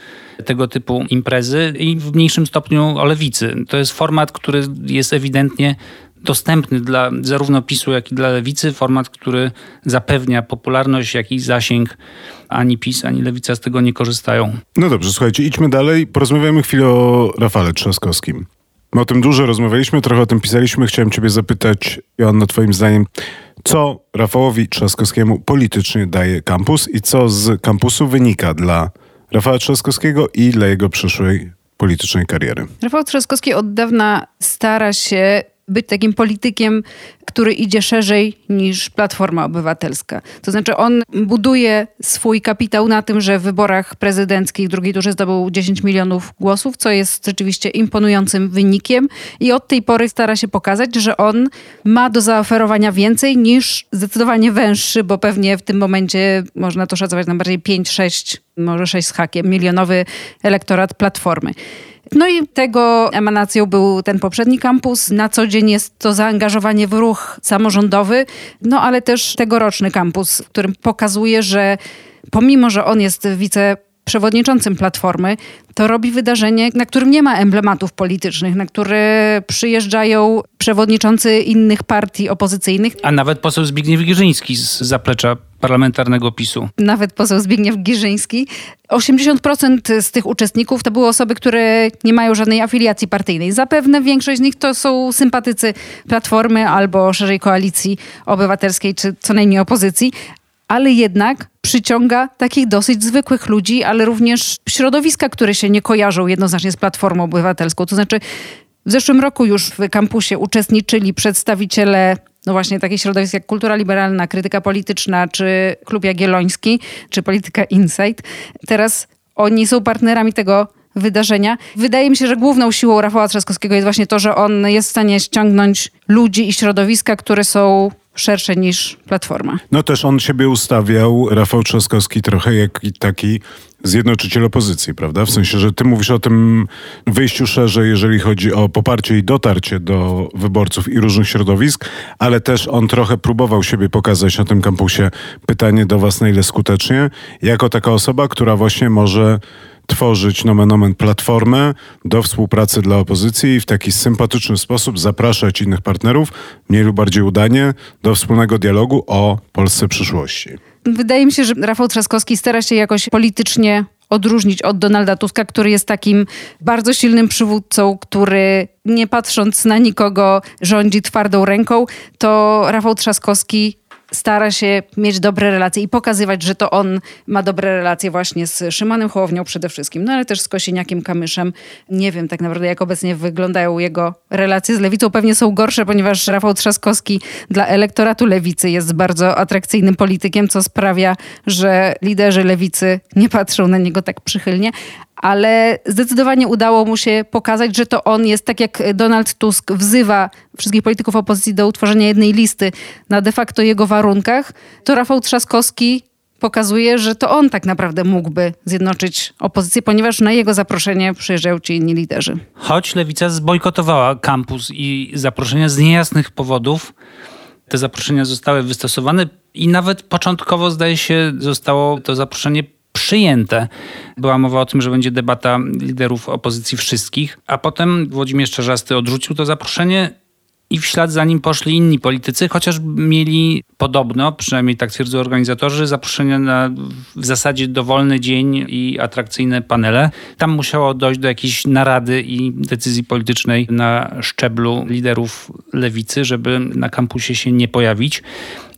tego typu imprezy i w mniejszym stopniu o lewicy. To jest format, który jest ewidentnie dostępny dla zarówno PiSu, jak i dla lewicy, format, który zapewnia popularność, jak i zasięg. Ani PiS, ani lewica z tego nie korzystają. No dobrze, słuchajcie, idźmy dalej. Porozmawiamy chwilę o Rafale Trzaskowskim. My o tym dużo rozmawialiśmy, trochę o tym pisaliśmy. Chciałem ciebie zapytać, Joanna, twoim zdaniem, co Rafałowi Trzaskowskiemu politycznie daje kampus i co z kampusu wynika dla Rafała Trzaskowskiego i dla jego przyszłej politycznej kariery? Rafał Trzaskowski od dawna stara się być takim politykiem, który idzie szerzej niż Platforma Obywatelska. To znaczy on buduje swój kapitał na tym, że w wyborach prezydenckich w drugiej turze zdobył 10 milionów głosów, co jest rzeczywiście imponującym wynikiem i od tej pory stara się pokazać, że on ma do zaoferowania więcej niż zdecydowanie węższy, bo pewnie w tym momencie można to szacować na bardziej 5, 6, może 6 z hakiem, milionowy elektorat Platformy. No i tego emanacją był ten poprzedni kampus. Na co dzień jest to zaangażowanie w ruch samorządowy, no ale też tegoroczny kampus, w którym pokazuje, że pomimo, że on jest wice przewodniczącym Platformy, to robi wydarzenie, na którym nie ma emblematów politycznych, na które przyjeżdżają przewodniczący innych partii opozycyjnych. A nawet poseł Zbigniew Girzyński z zaplecza parlamentarnego PiSu. Nawet poseł Zbigniew Girzyński. 80% z tych uczestników to były osoby, które nie mają żadnej afiliacji partyjnej. Zapewne większość z nich to są sympatycy Platformy albo szerzej koalicji obywatelskiej, czy co najmniej opozycji, ale jednak przyciąga takich dosyć zwykłych ludzi, ale również środowiska, które się nie kojarzą jednoznacznie z Platformą Obywatelską. To znaczy w zeszłym roku już w kampusie uczestniczyli przedstawiciele no właśnie takich środowisk jak Kultura Liberalna, Krytyka Polityczna, czy Klub Jagielloński, czy Polityka Insight. Teraz oni są partnerami tego wydarzenia. Wydaje mi się, że główną siłą Rafała Trzaskowskiego jest właśnie to, że on jest w stanie ściągnąć ludzi i środowiska, które są szersze niż Platforma. No też on siebie ustawiał, Rafał Trzaskowski, trochę jak taki zjednoczyciel opozycji, prawda? W sensie, że ty mówisz o tym wyjściu szerzej, jeżeli chodzi o poparcie i dotarcie do wyborców i różnych środowisk, ale też on trochę próbował siebie pokazać na tym kampusie. Pytanie do was, na ile skutecznie, jako taka osoba, która właśnie może tworzyć nomen omen platformę do współpracy dla opozycji i w taki sympatyczny sposób zapraszać innych partnerów, mniej lub bardziej udanie, do wspólnego dialogu o Polsce przyszłości. Wydaje mi się, że Rafał Trzaskowski stara się jakoś politycznie odróżnić od Donalda Tuska, który jest takim bardzo silnym przywódcą, który nie patrząc na nikogo rządzi twardą ręką, to Rafał Trzaskowski stara się mieć dobre relacje i pokazywać, że to on ma dobre relacje właśnie z Szymanem Hołownią przede wszystkim, no ale też z Kosiniakiem Kamyszem. Nie wiem tak naprawdę, jak obecnie wyglądają jego relacje z Lewicą. Pewnie są gorsze, ponieważ Rafał Trzaskowski dla elektoratu Lewicy jest bardzo atrakcyjnym politykiem, co sprawia, że liderzy Lewicy nie patrzą na niego tak przychylnie, ale zdecydowanie udało mu się pokazać, że to on jest, tak jak Donald Tusk wzywa wszystkich polityków opozycji do utworzenia jednej listy na de facto jego warunkach, to Rafał Trzaskowski pokazuje, że to on tak naprawdę mógłby zjednoczyć opozycję, ponieważ na jego zaproszenie przyjeżdżają ci inni liderzy. Choć Lewica zbojkotowała kampus i zaproszenia z niejasnych powodów, te zaproszenia zostały wystosowane i nawet początkowo, zdaje się, zostało to zaproszenie przyjęte. Była mowa o tym, że będzie debata liderów opozycji wszystkich, a potem Włodzimierz Czarzasty odrzucił to zaproszenie i w ślad za nim poszli inni politycy, chociaż mieli podobno, przynajmniej tak twierdzą organizatorzy, zaproszenia na w zasadzie dowolny dzień i atrakcyjne panele. Tam musiało dojść do jakiejś narady i decyzji politycznej na szczeblu liderów lewicy, żeby na kampusie się nie pojawić.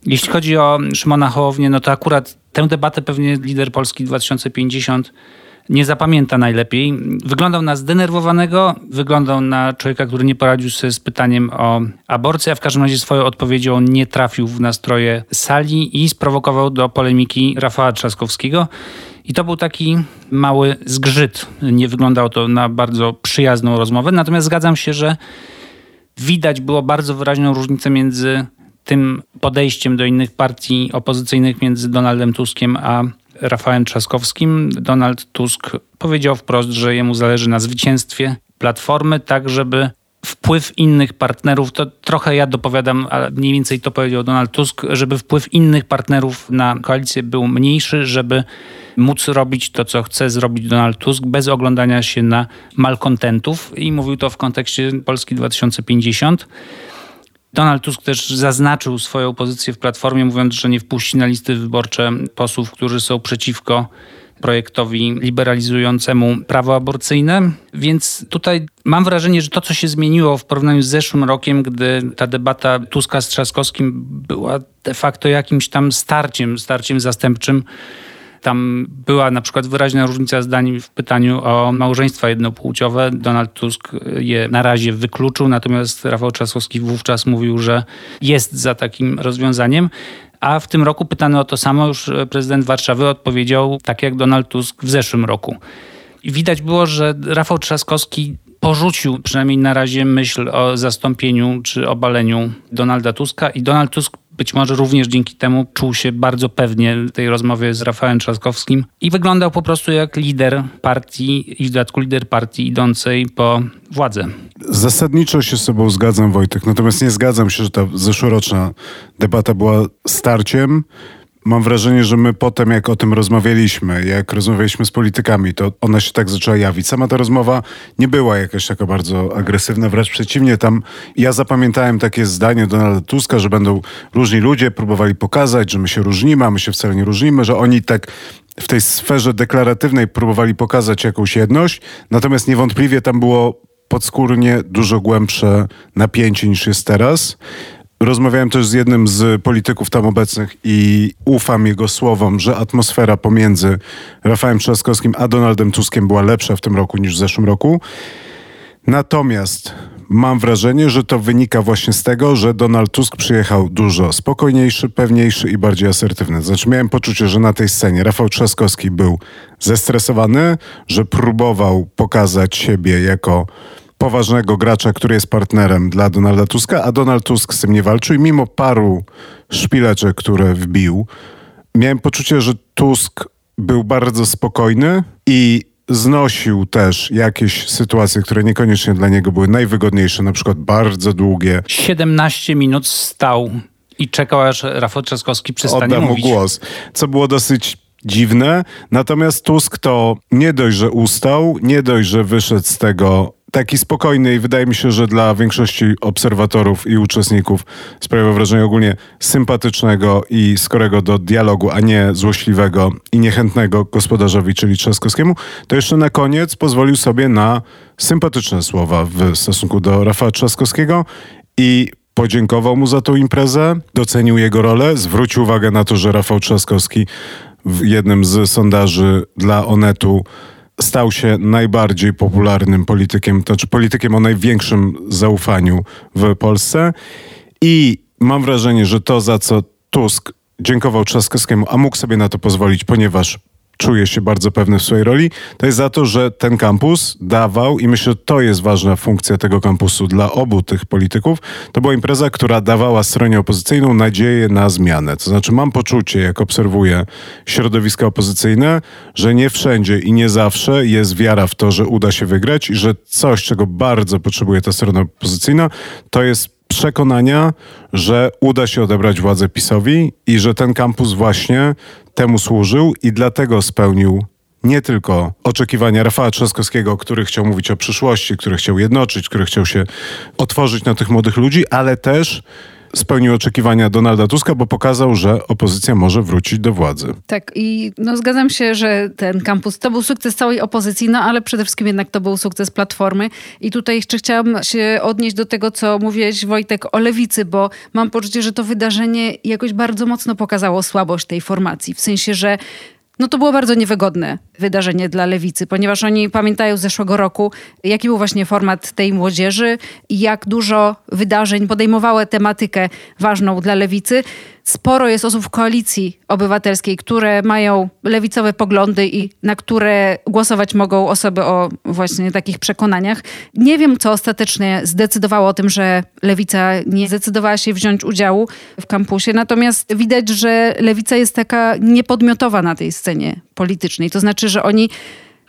Jeśli chodzi o Szymona Hołownię, no to akurat tę debatę pewnie lider Polski 2050 nie zapamięta najlepiej. Wyglądał na zdenerwowanego, wyglądał na człowieka, który nie poradził sobie z pytaniem o aborcję, a w każdym razie swoją odpowiedzią nie trafił w nastroje sali i sprowokował do polemiki Rafała Trzaskowskiego. I to był taki mały zgrzyt. Nie wyglądało to na bardzo przyjazną rozmowę. Natomiast zgadzam się, że widać było bardzo wyraźną różnicę między tym podejściem do innych partii opozycyjnych między Donaldem Tuskiem a Rafałem Trzaskowskim. Donald Tusk powiedział wprost, że jemu zależy na zwycięstwie Platformy, tak żeby wpływ innych partnerów, to trochę ja dopowiadam, ale mniej więcej to powiedział Donald Tusk, żeby wpływ innych partnerów na koalicję był mniejszy, żeby móc robić to, co chce zrobić Donald Tusk bez oglądania się na malkontentów i mówił to w kontekście Polski 2050. Donald Tusk też zaznaczył swoją pozycję w Platformie, mówiąc, że nie wpuści na listy wyborcze posłów, którzy są przeciwko projektowi liberalizującemu prawo aborcyjne. Więc tutaj mam wrażenie, że to, co się zmieniło w porównaniu z zeszłym rokiem, gdy ta debata Tuska z Trzaskowskim była de facto jakimś tam starciem, starciem zastępczym, tam była na przykład wyraźna różnica zdań w pytaniu o małżeństwa jednopłciowe. Donald Tusk je na razie wykluczył, natomiast Rafał Trzaskowski wówczas mówił, że jest za takim rozwiązaniem. A w tym roku pytany o to samo już prezydent Warszawy odpowiedział tak jak Donald Tusk w zeszłym roku. I widać było, że Rafał Trzaskowski porzucił przynajmniej na razie myśl o zastąpieniu czy obaleniu Donalda Tuska i Donald Tusk być może również dzięki temu czuł się bardzo pewnie w tej rozmowie z Rafałem Trzaskowskim i wyglądał po prostu jak lider partii i w dodatku lider partii idącej po władzę. Zasadniczo się z sobą zgadzam, Wojtek, natomiast nie zgadzam się, że ta zeszłoroczna debata była starciem mam wrażenie, że my potem, jak o tym rozmawialiśmy, jak rozmawialiśmy z politykami, to ona się tak zaczęła jawić. Sama ta rozmowa nie była jakaś taka bardzo agresywna, wręcz przeciwnie. Tam ja zapamiętałem takie zdanie Donalda Tuska, że będą różni ludzie próbowali pokazać, że my się różnimy, a my się wcale nie różnimy, że oni tak w tej sferze deklaratywnej próbowali pokazać jakąś jedność, natomiast niewątpliwie tam było podskórnie dużo głębsze napięcie niż jest teraz. Rozmawiałem też z jednym z polityków tam obecnych i ufam jego słowom, że atmosfera pomiędzy Rafałem Trzaskowskim a Donaldem Tuskiem była lepsza w tym roku niż w zeszłym roku. Natomiast mam wrażenie, że to wynika właśnie z tego, że Donald Tusk przyjechał dużo spokojniejszy, pewniejszy i bardziej asertywny. Znaczy miałem poczucie, że na tej scenie Rafał Trzaskowski był zestresowany, że próbował pokazać siebie jako poważnego gracza, który jest partnerem dla Donalda Tuska, a Donald Tusk z tym nie walczył i mimo paru szpileczek, które wbił, miałem poczucie, że Tusk był bardzo spokojny i znosił też jakieś sytuacje, które niekoniecznie dla niego były najwygodniejsze, na przykład bardzo długie. 17 minut stał i czekał, aż Rafał Trzaskowski przestanie Odda mu mówić. głos, co było dosyć dziwne. Natomiast Tusk to nie dość, że ustał, nie dość, że wyszedł z tego taki spokojny i wydaje mi się, że dla większości obserwatorów i uczestników sprawia wrażenie ogólnie sympatycznego i skorego do dialogu, a nie złośliwego i niechętnego gospodarzowi, czyli Trzaskowskiemu, to jeszcze na koniec pozwolił sobie na sympatyczne słowa w stosunku do Rafała Trzaskowskiego i podziękował mu za tą imprezę, docenił jego rolę, zwrócił uwagę na to, że Rafał Trzaskowski w jednym z sondaży dla Onetu stał się najbardziej popularnym politykiem, to znaczy politykiem o największym zaufaniu w Polsce. I mam wrażenie, że to, za co Tusk dziękował Trzaskowskiemu, a mógł sobie na to pozwolić, ponieważ czuje się bardzo pewny w swojej roli, to jest za to, że ten kampus dawał, i myślę, że to jest ważna funkcja tego kampusu dla obu tych polityków, to była impreza, która dawała stronie opozycyjną nadzieję na zmianę. To znaczy mam poczucie, jak obserwuję środowiska opozycyjne, że nie wszędzie i nie zawsze jest wiara w to, że uda się wygrać i że coś, czego bardzo potrzebuje ta strona opozycyjna, to jest przekonania, że uda się odebrać władzę PiSowi i że ten kampus właśnie temu służył i dlatego spełnił nie tylko oczekiwania Rafała Trzaskowskiego, który chciał mówić o przyszłości, który chciał jednoczyć, który chciał się otworzyć na tych młodych ludzi, ale też spełnił oczekiwania Donalda Tuska, bo pokazał, że opozycja może wrócić do władzy. Tak i no, zgadzam się, że ten kampus to był sukces całej opozycji, no ale przede wszystkim jednak to był sukces Platformy. I tutaj jeszcze chciałam się odnieść do tego, co mówiłeś Wojtek o Lewicy, bo mam poczucie, że to wydarzenie jakoś bardzo mocno pokazało słabość tej formacji. W sensie, że no to było bardzo niewygodne wydarzenie dla lewicy, ponieważ oni pamiętają z zeszłego roku, jaki był właśnie format tej młodzieży i jak dużo wydarzeń podejmowały tematykę ważną dla lewicy sporo jest osób w koalicji obywatelskiej, które mają lewicowe poglądy i na które głosować mogą osoby o właśnie takich przekonaniach. Nie wiem, co ostatecznie zdecydowało o tym, że lewica nie zdecydowała się wziąć udziału w kampusie, natomiast widać, że lewica jest taka niepodmiotowa na tej scenie politycznej. To znaczy, że oni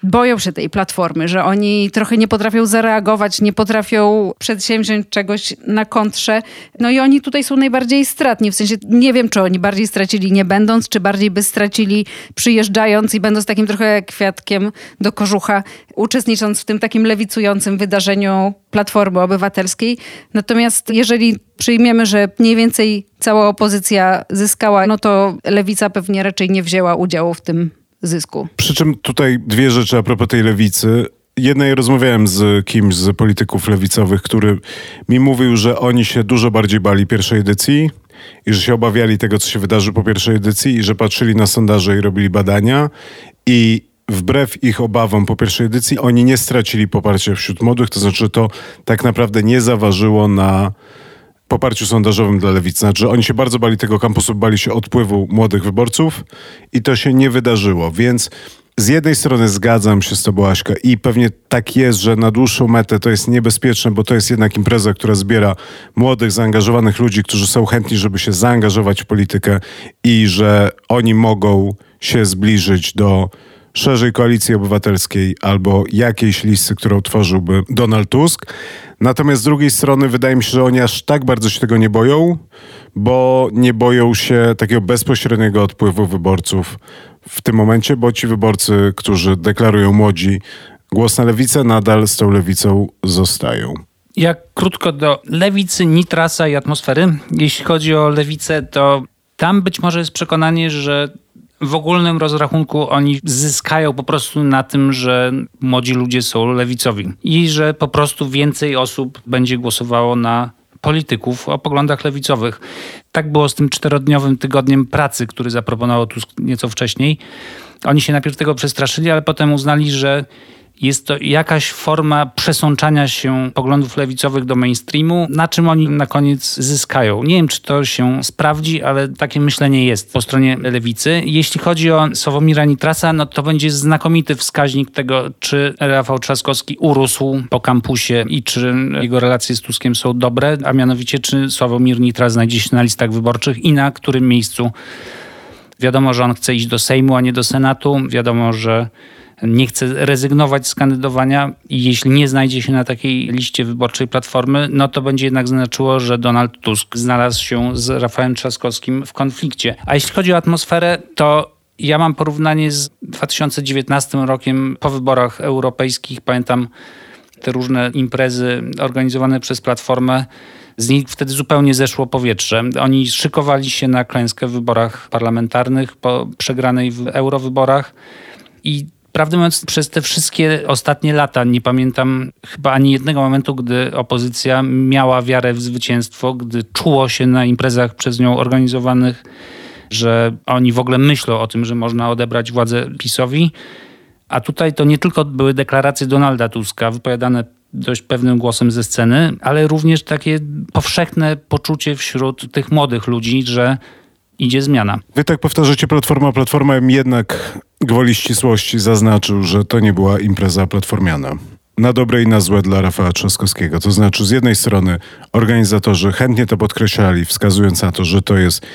boją się tej platformy, że oni trochę nie potrafią zareagować, nie potrafią przedsięwziąć czegoś na kontrze. No i oni tutaj są najbardziej stratni. W sensie nie wiem, czy oni bardziej stracili nie będąc, czy bardziej by stracili przyjeżdżając i będąc takim trochę kwiatkiem do kożucha, uczestnicząc w tym takim lewicującym wydarzeniu Platformy Obywatelskiej. Natomiast jeżeli przyjmiemy, że mniej więcej cała opozycja zyskała, no to lewica pewnie raczej nie wzięła udziału w tym zysku. Przy czym tutaj dwie rzeczy a propos tej lewicy. Jednej rozmawiałem z kimś z polityków lewicowych, który mi mówił, że oni się dużo bardziej bali pierwszej edycji i że się obawiali tego, co się wydarzy po pierwszej edycji i że patrzyli na sondaże i robili badania i wbrew ich obawom po pierwszej edycji oni nie stracili poparcia wśród młodych, to znaczy to tak naprawdę nie zaważyło na poparciu sondażowym dla lewicy. Znaczy, oni się bardzo bali tego kampusu, bali się odpływu młodych wyborców i to się nie wydarzyło. Więc z jednej strony zgadzam się z tobą, Aśka, i pewnie tak jest, że na dłuższą metę to jest niebezpieczne, bo to jest jednak impreza, która zbiera młodych, zaangażowanych ludzi, którzy są chętni, żeby się zaangażować w politykę i że oni mogą się zbliżyć do szerzej koalicji obywatelskiej albo jakiejś listy, którą tworzyłby Donald Tusk. Natomiast z drugiej strony wydaje mi się, że oni aż tak bardzo się tego nie boją, bo nie boją się takiego bezpośredniego odpływu wyborców w tym momencie, bo ci wyborcy, którzy deklarują młodzi głos na lewicę, nadal z tą lewicą zostają. Jak krótko do lewicy, nitrasa i atmosfery. Jeśli chodzi o lewicę, to tam być może jest przekonanie, że w ogólnym rozrachunku oni zyskają po prostu na tym, że młodzi ludzie są lewicowi i że po prostu więcej osób będzie głosowało na polityków o poglądach lewicowych. Tak było z tym czterodniowym tygodniem pracy, który zaproponował Tusk nieco wcześniej. Oni się najpierw tego przestraszyli, ale potem uznali, że jest to jakaś forma przesączania się poglądów lewicowych do mainstreamu, na czym oni na koniec zyskają. Nie wiem, czy to się sprawdzi, ale takie myślenie jest po stronie lewicy. Jeśli chodzi o Sławomira Nitrasa, no to będzie znakomity wskaźnik tego, czy Rafał Trzaskowski urósł po kampusie i czy jego relacje z Tuskiem są dobre, a mianowicie czy Sławomir Nitras znajdzie się na listach wyborczych i na którym miejscu. Wiadomo, że on chce iść do Sejmu, a nie do Senatu. Wiadomo, że nie chce rezygnować z kandydowania i jeśli nie znajdzie się na takiej liście wyborczej Platformy, no to będzie jednak znaczyło, że Donald Tusk znalazł się z Rafałem Trzaskowskim w konflikcie. A jeśli chodzi o atmosferę, to ja mam porównanie z 2019 rokiem po wyborach europejskich. Pamiętam te różne imprezy organizowane przez Platformę, z nich wtedy zupełnie zeszło powietrze. Oni szykowali się na klęskę w wyborach parlamentarnych po przegranej w eurowyborach i Prawdę mówiąc, przez te wszystkie ostatnie lata nie pamiętam chyba ani jednego momentu, gdy opozycja miała wiarę w zwycięstwo, gdy czuło się na imprezach przez nią organizowanych, że oni w ogóle myślą o tym, że można odebrać władzę PiSowi. A tutaj to nie tylko były deklaracje Donalda Tuska wypowiadane dość pewnym głosem ze sceny, ale również takie powszechne poczucie wśród tych młodych ludzi, że idzie zmiana. Wy tak powtarzacie Platforma. Platforma jednak gwoli ścisłości zaznaczył, że to nie była impreza platformiana. Na dobre i na złe dla Rafała Trzaskowskiego. To znaczy, z jednej strony organizatorzy chętnie to podkreślali, wskazując na to, że to jest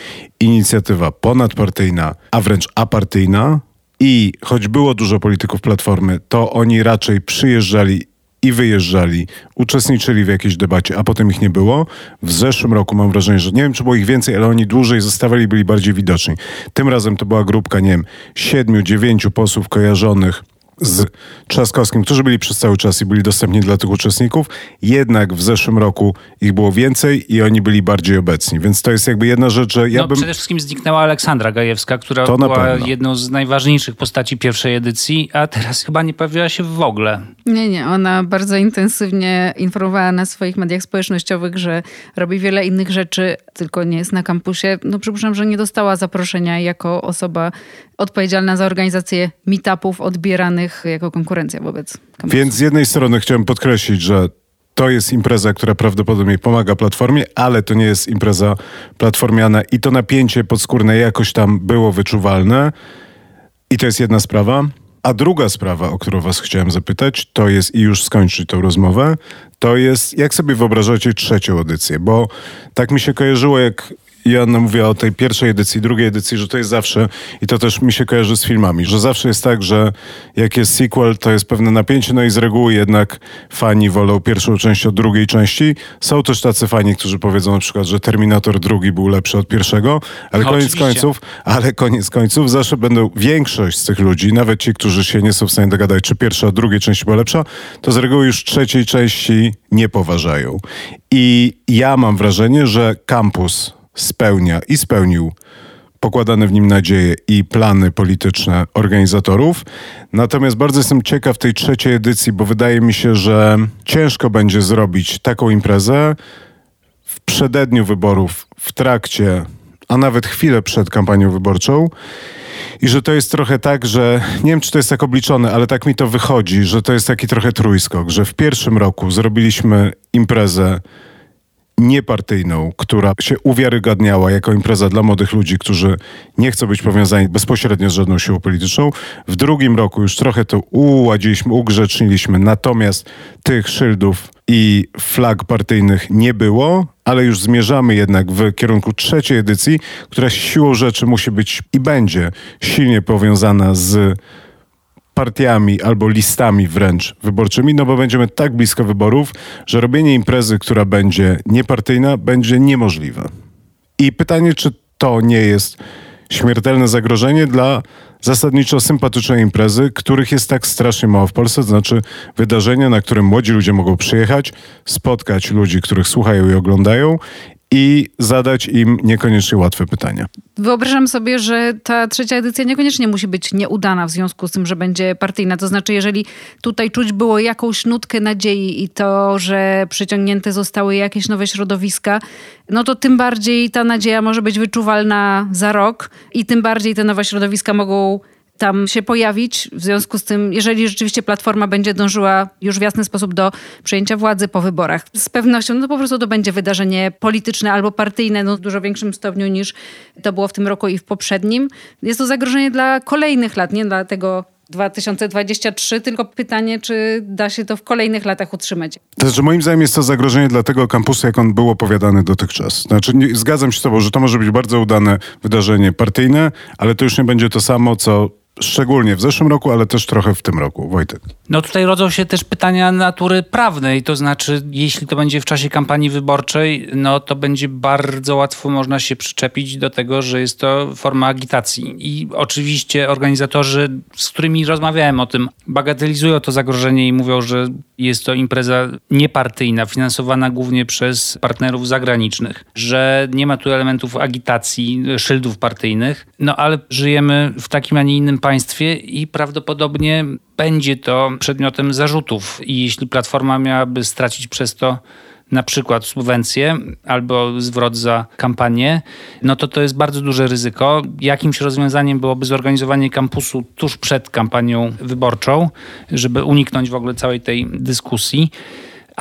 inicjatywa ponadpartyjna, a wręcz apartyjna. I choć było dużo polityków Platformy, to oni raczej przyjeżdżali i wyjeżdżali, uczestniczyli w jakiejś debacie, a potem ich nie było. W zeszłym roku mam wrażenie, że nie wiem, czy było ich więcej, ale oni dłużej zostawali, byli bardziej widoczni. Tym razem to była grupka, nie wiem, siedmiu, dziewięciu posłów kojarzonych z Trzaskowskim, którzy byli przez cały czas i byli dostępni dla tych uczestników. Jednak w zeszłym roku ich było więcej i oni byli bardziej obecni. Więc to jest jakby jedna rzecz, że ja no, bym... Przede wszystkim zniknęła Aleksandra Gajewska, która to była jedną z najważniejszych postaci pierwszej edycji, a teraz chyba nie pojawiła się w ogóle. Nie, nie. Ona bardzo intensywnie informowała na swoich mediach społecznościowych, że robi wiele innych rzeczy, tylko nie jest na kampusie. No przypuszczam, że nie dostała zaproszenia jako osoba odpowiedzialna za organizację meetupów odbieranych jako konkurencja wobec kampusu. Więc z jednej strony chciałem podkreślić, że to jest impreza, która prawdopodobnie pomaga platformie, ale to nie jest impreza platformiana i to napięcie podskórne jakoś tam było wyczuwalne. I to jest jedna sprawa. A druga sprawa, o którą was chciałem zapytać, to jest, i już skończyć tą rozmowę, to jest, jak sobie wyobrażacie trzecią edycję? Bo tak mi się kojarzyło, jak Joanna mówiła o tej pierwszej edycji, drugiej edycji, że to jest zawsze, i to też mi się kojarzy z filmami, że zawsze jest tak, że jak jest sequel, to jest pewne napięcie, no i z reguły jednak fani wolą pierwszą część od drugiej części. Są też tacy fani, którzy powiedzą na przykład, że Terminator drugi był lepszy od pierwszego, ale no, koniec oczywiście. końców, ale koniec końców zawsze będą większość z tych ludzi, nawet ci, którzy się nie są w stanie dogadać, czy pierwsza od drugiej części była lepsza, to z reguły już trzeciej części nie poważają. I ja mam wrażenie, że kampus spełnia i spełnił pokładane w nim nadzieje i plany polityczne organizatorów. Natomiast bardzo jestem ciekaw tej trzeciej edycji, bo wydaje mi się, że ciężko będzie zrobić taką imprezę w przededniu wyborów, w trakcie, a nawet chwilę przed kampanią wyborczą. I że to jest trochę tak, że nie wiem, czy to jest tak obliczone, ale tak mi to wychodzi, że to jest taki trochę trójskok, że w pierwszym roku zrobiliśmy imprezę niepartyjną, która się uwiarygadniała jako impreza dla młodych ludzi, którzy nie chcą być powiązani bezpośrednio z żadną siłą polityczną. W drugim roku już trochę to uładziliśmy, ugrzeczniliśmy, natomiast tych szyldów i flag partyjnych nie było, ale już zmierzamy jednak w kierunku trzeciej edycji, która siłą rzeczy musi być i będzie silnie powiązana z partiami albo listami wręcz wyborczymi, no bo będziemy tak blisko wyborów, że robienie imprezy, która będzie niepartyjna, będzie niemożliwe. I pytanie, czy to nie jest śmiertelne zagrożenie dla zasadniczo sympatycznej imprezy, których jest tak strasznie mało w Polsce, to znaczy wydarzenia, na którym młodzi ludzie mogą przyjechać, spotkać ludzi, których słuchają i oglądają i zadać im niekoniecznie łatwe pytania. Wyobrażam sobie, że ta trzecia edycja niekoniecznie musi być nieudana w związku z tym, że będzie partyjna. To znaczy, jeżeli tutaj czuć było jakąś nutkę nadziei i to, że przyciągnięte zostały jakieś nowe środowiska, no to tym bardziej ta nadzieja może być wyczuwalna za rok i tym bardziej te nowe środowiska mogą tam się pojawić. W związku z tym, jeżeli rzeczywiście Platforma będzie dążyła już w jasny sposób do przejęcia władzy po wyborach, z pewnością no po prostu to będzie wydarzenie polityczne albo partyjne no w dużo większym stopniu niż to było w tym roku i w poprzednim. Jest to zagrożenie dla kolejnych lat, nie dla tego 2023, tylko pytanie, czy da się to w kolejnych latach utrzymać. To znaczy, moim zdaniem jest to zagrożenie dla tego kampusu, jak on był opowiadany dotychczas. Znaczy, nie, zgadzam się z tobą, że to może być bardzo udane wydarzenie partyjne, ale to już nie będzie to samo, co szczególnie w zeszłym roku, ale też trochę w tym roku. Wojtek. No tutaj rodzą się też pytania natury prawnej, to znaczy jeśli to będzie w czasie kampanii wyborczej, no to będzie bardzo łatwo można się przyczepić do tego, że jest to forma agitacji. I oczywiście organizatorzy, z którymi rozmawiałem o tym, bagatelizują to zagrożenie i mówią, że jest to impreza niepartyjna, finansowana głównie przez partnerów zagranicznych, że nie ma tu elementów agitacji, szyldów partyjnych, no ale żyjemy w takim, a nie innym państwie i prawdopodobnie będzie to przedmiotem zarzutów. I jeśli Platforma miałaby stracić przez to na przykład subwencje albo zwrot za kampanię, no to to jest bardzo duże ryzyko. Jakimś rozwiązaniem byłoby zorganizowanie kampusu tuż przed kampanią wyborczą, żeby uniknąć w ogóle całej tej dyskusji.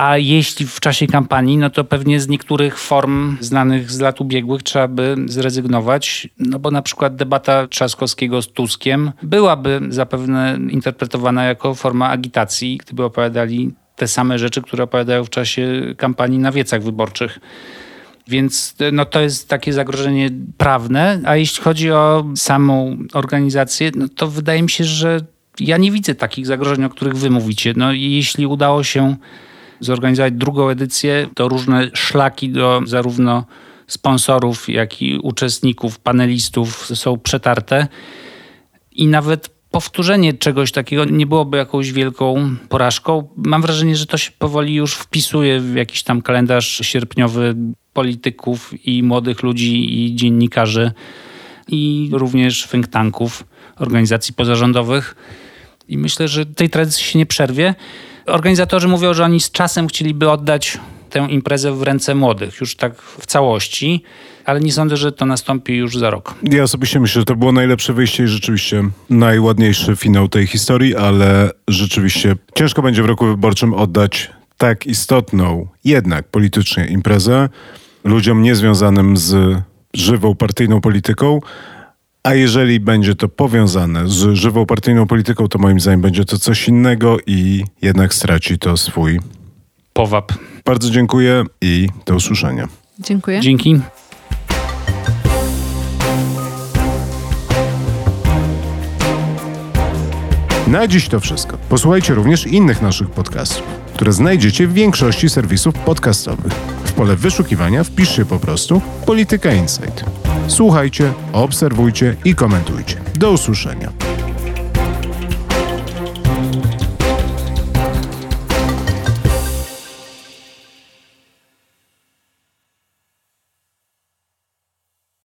A jeśli w czasie kampanii, no to pewnie z niektórych form znanych z lat ubiegłych trzeba by zrezygnować, no bo na przykład debata Trzaskowskiego z Tuskiem byłaby zapewne interpretowana jako forma agitacji, gdyby opowiadali te same rzeczy, które opowiadają w czasie kampanii na wiecach wyborczych. Więc no, to jest takie zagrożenie prawne, a jeśli chodzi o samą organizację, no, to wydaje mi się, że ja nie widzę takich zagrożeń, o których wy mówicie. No, jeśli udało się zorganizować drugą edycję, to różne szlaki do zarówno sponsorów, jak i uczestników, panelistów są przetarte i nawet powtórzenie czegoś takiego nie byłoby jakąś wielką porażką. Mam wrażenie, że to się powoli już wpisuje w jakiś tam kalendarz sierpniowy polityków i młodych ludzi i dziennikarzy i również think tanków, organizacji pozarządowych. I myślę, że tej tradycji się nie przerwie. Organizatorzy mówią, że oni z czasem chcieliby oddać tę imprezę w ręce młodych, już tak w całości, ale nie sądzę, że to nastąpi już za rok. Ja osobiście myślę, że to było najlepsze wyjście i rzeczywiście najładniejszy finał tej historii, ale rzeczywiście ciężko będzie w roku wyborczym oddać tak istotną, jednak politycznie imprezę ludziom niezwiązanym z żywą partyjną polityką, a jeżeli będzie to powiązane z żywą partyjną polityką, to moim zdaniem będzie to coś innego i jednak straci to swój powab. Bardzo dziękuję i do usłyszenia. Dziękuję. Dzięki. Na dziś to wszystko. Posłuchajcie również innych naszych podcastów, które znajdziecie w większości serwisów podcastowych. Pole wyszukiwania wpiszcie po prostu Polityka Insight. Słuchajcie, obserwujcie i komentujcie. Do usłyszenia.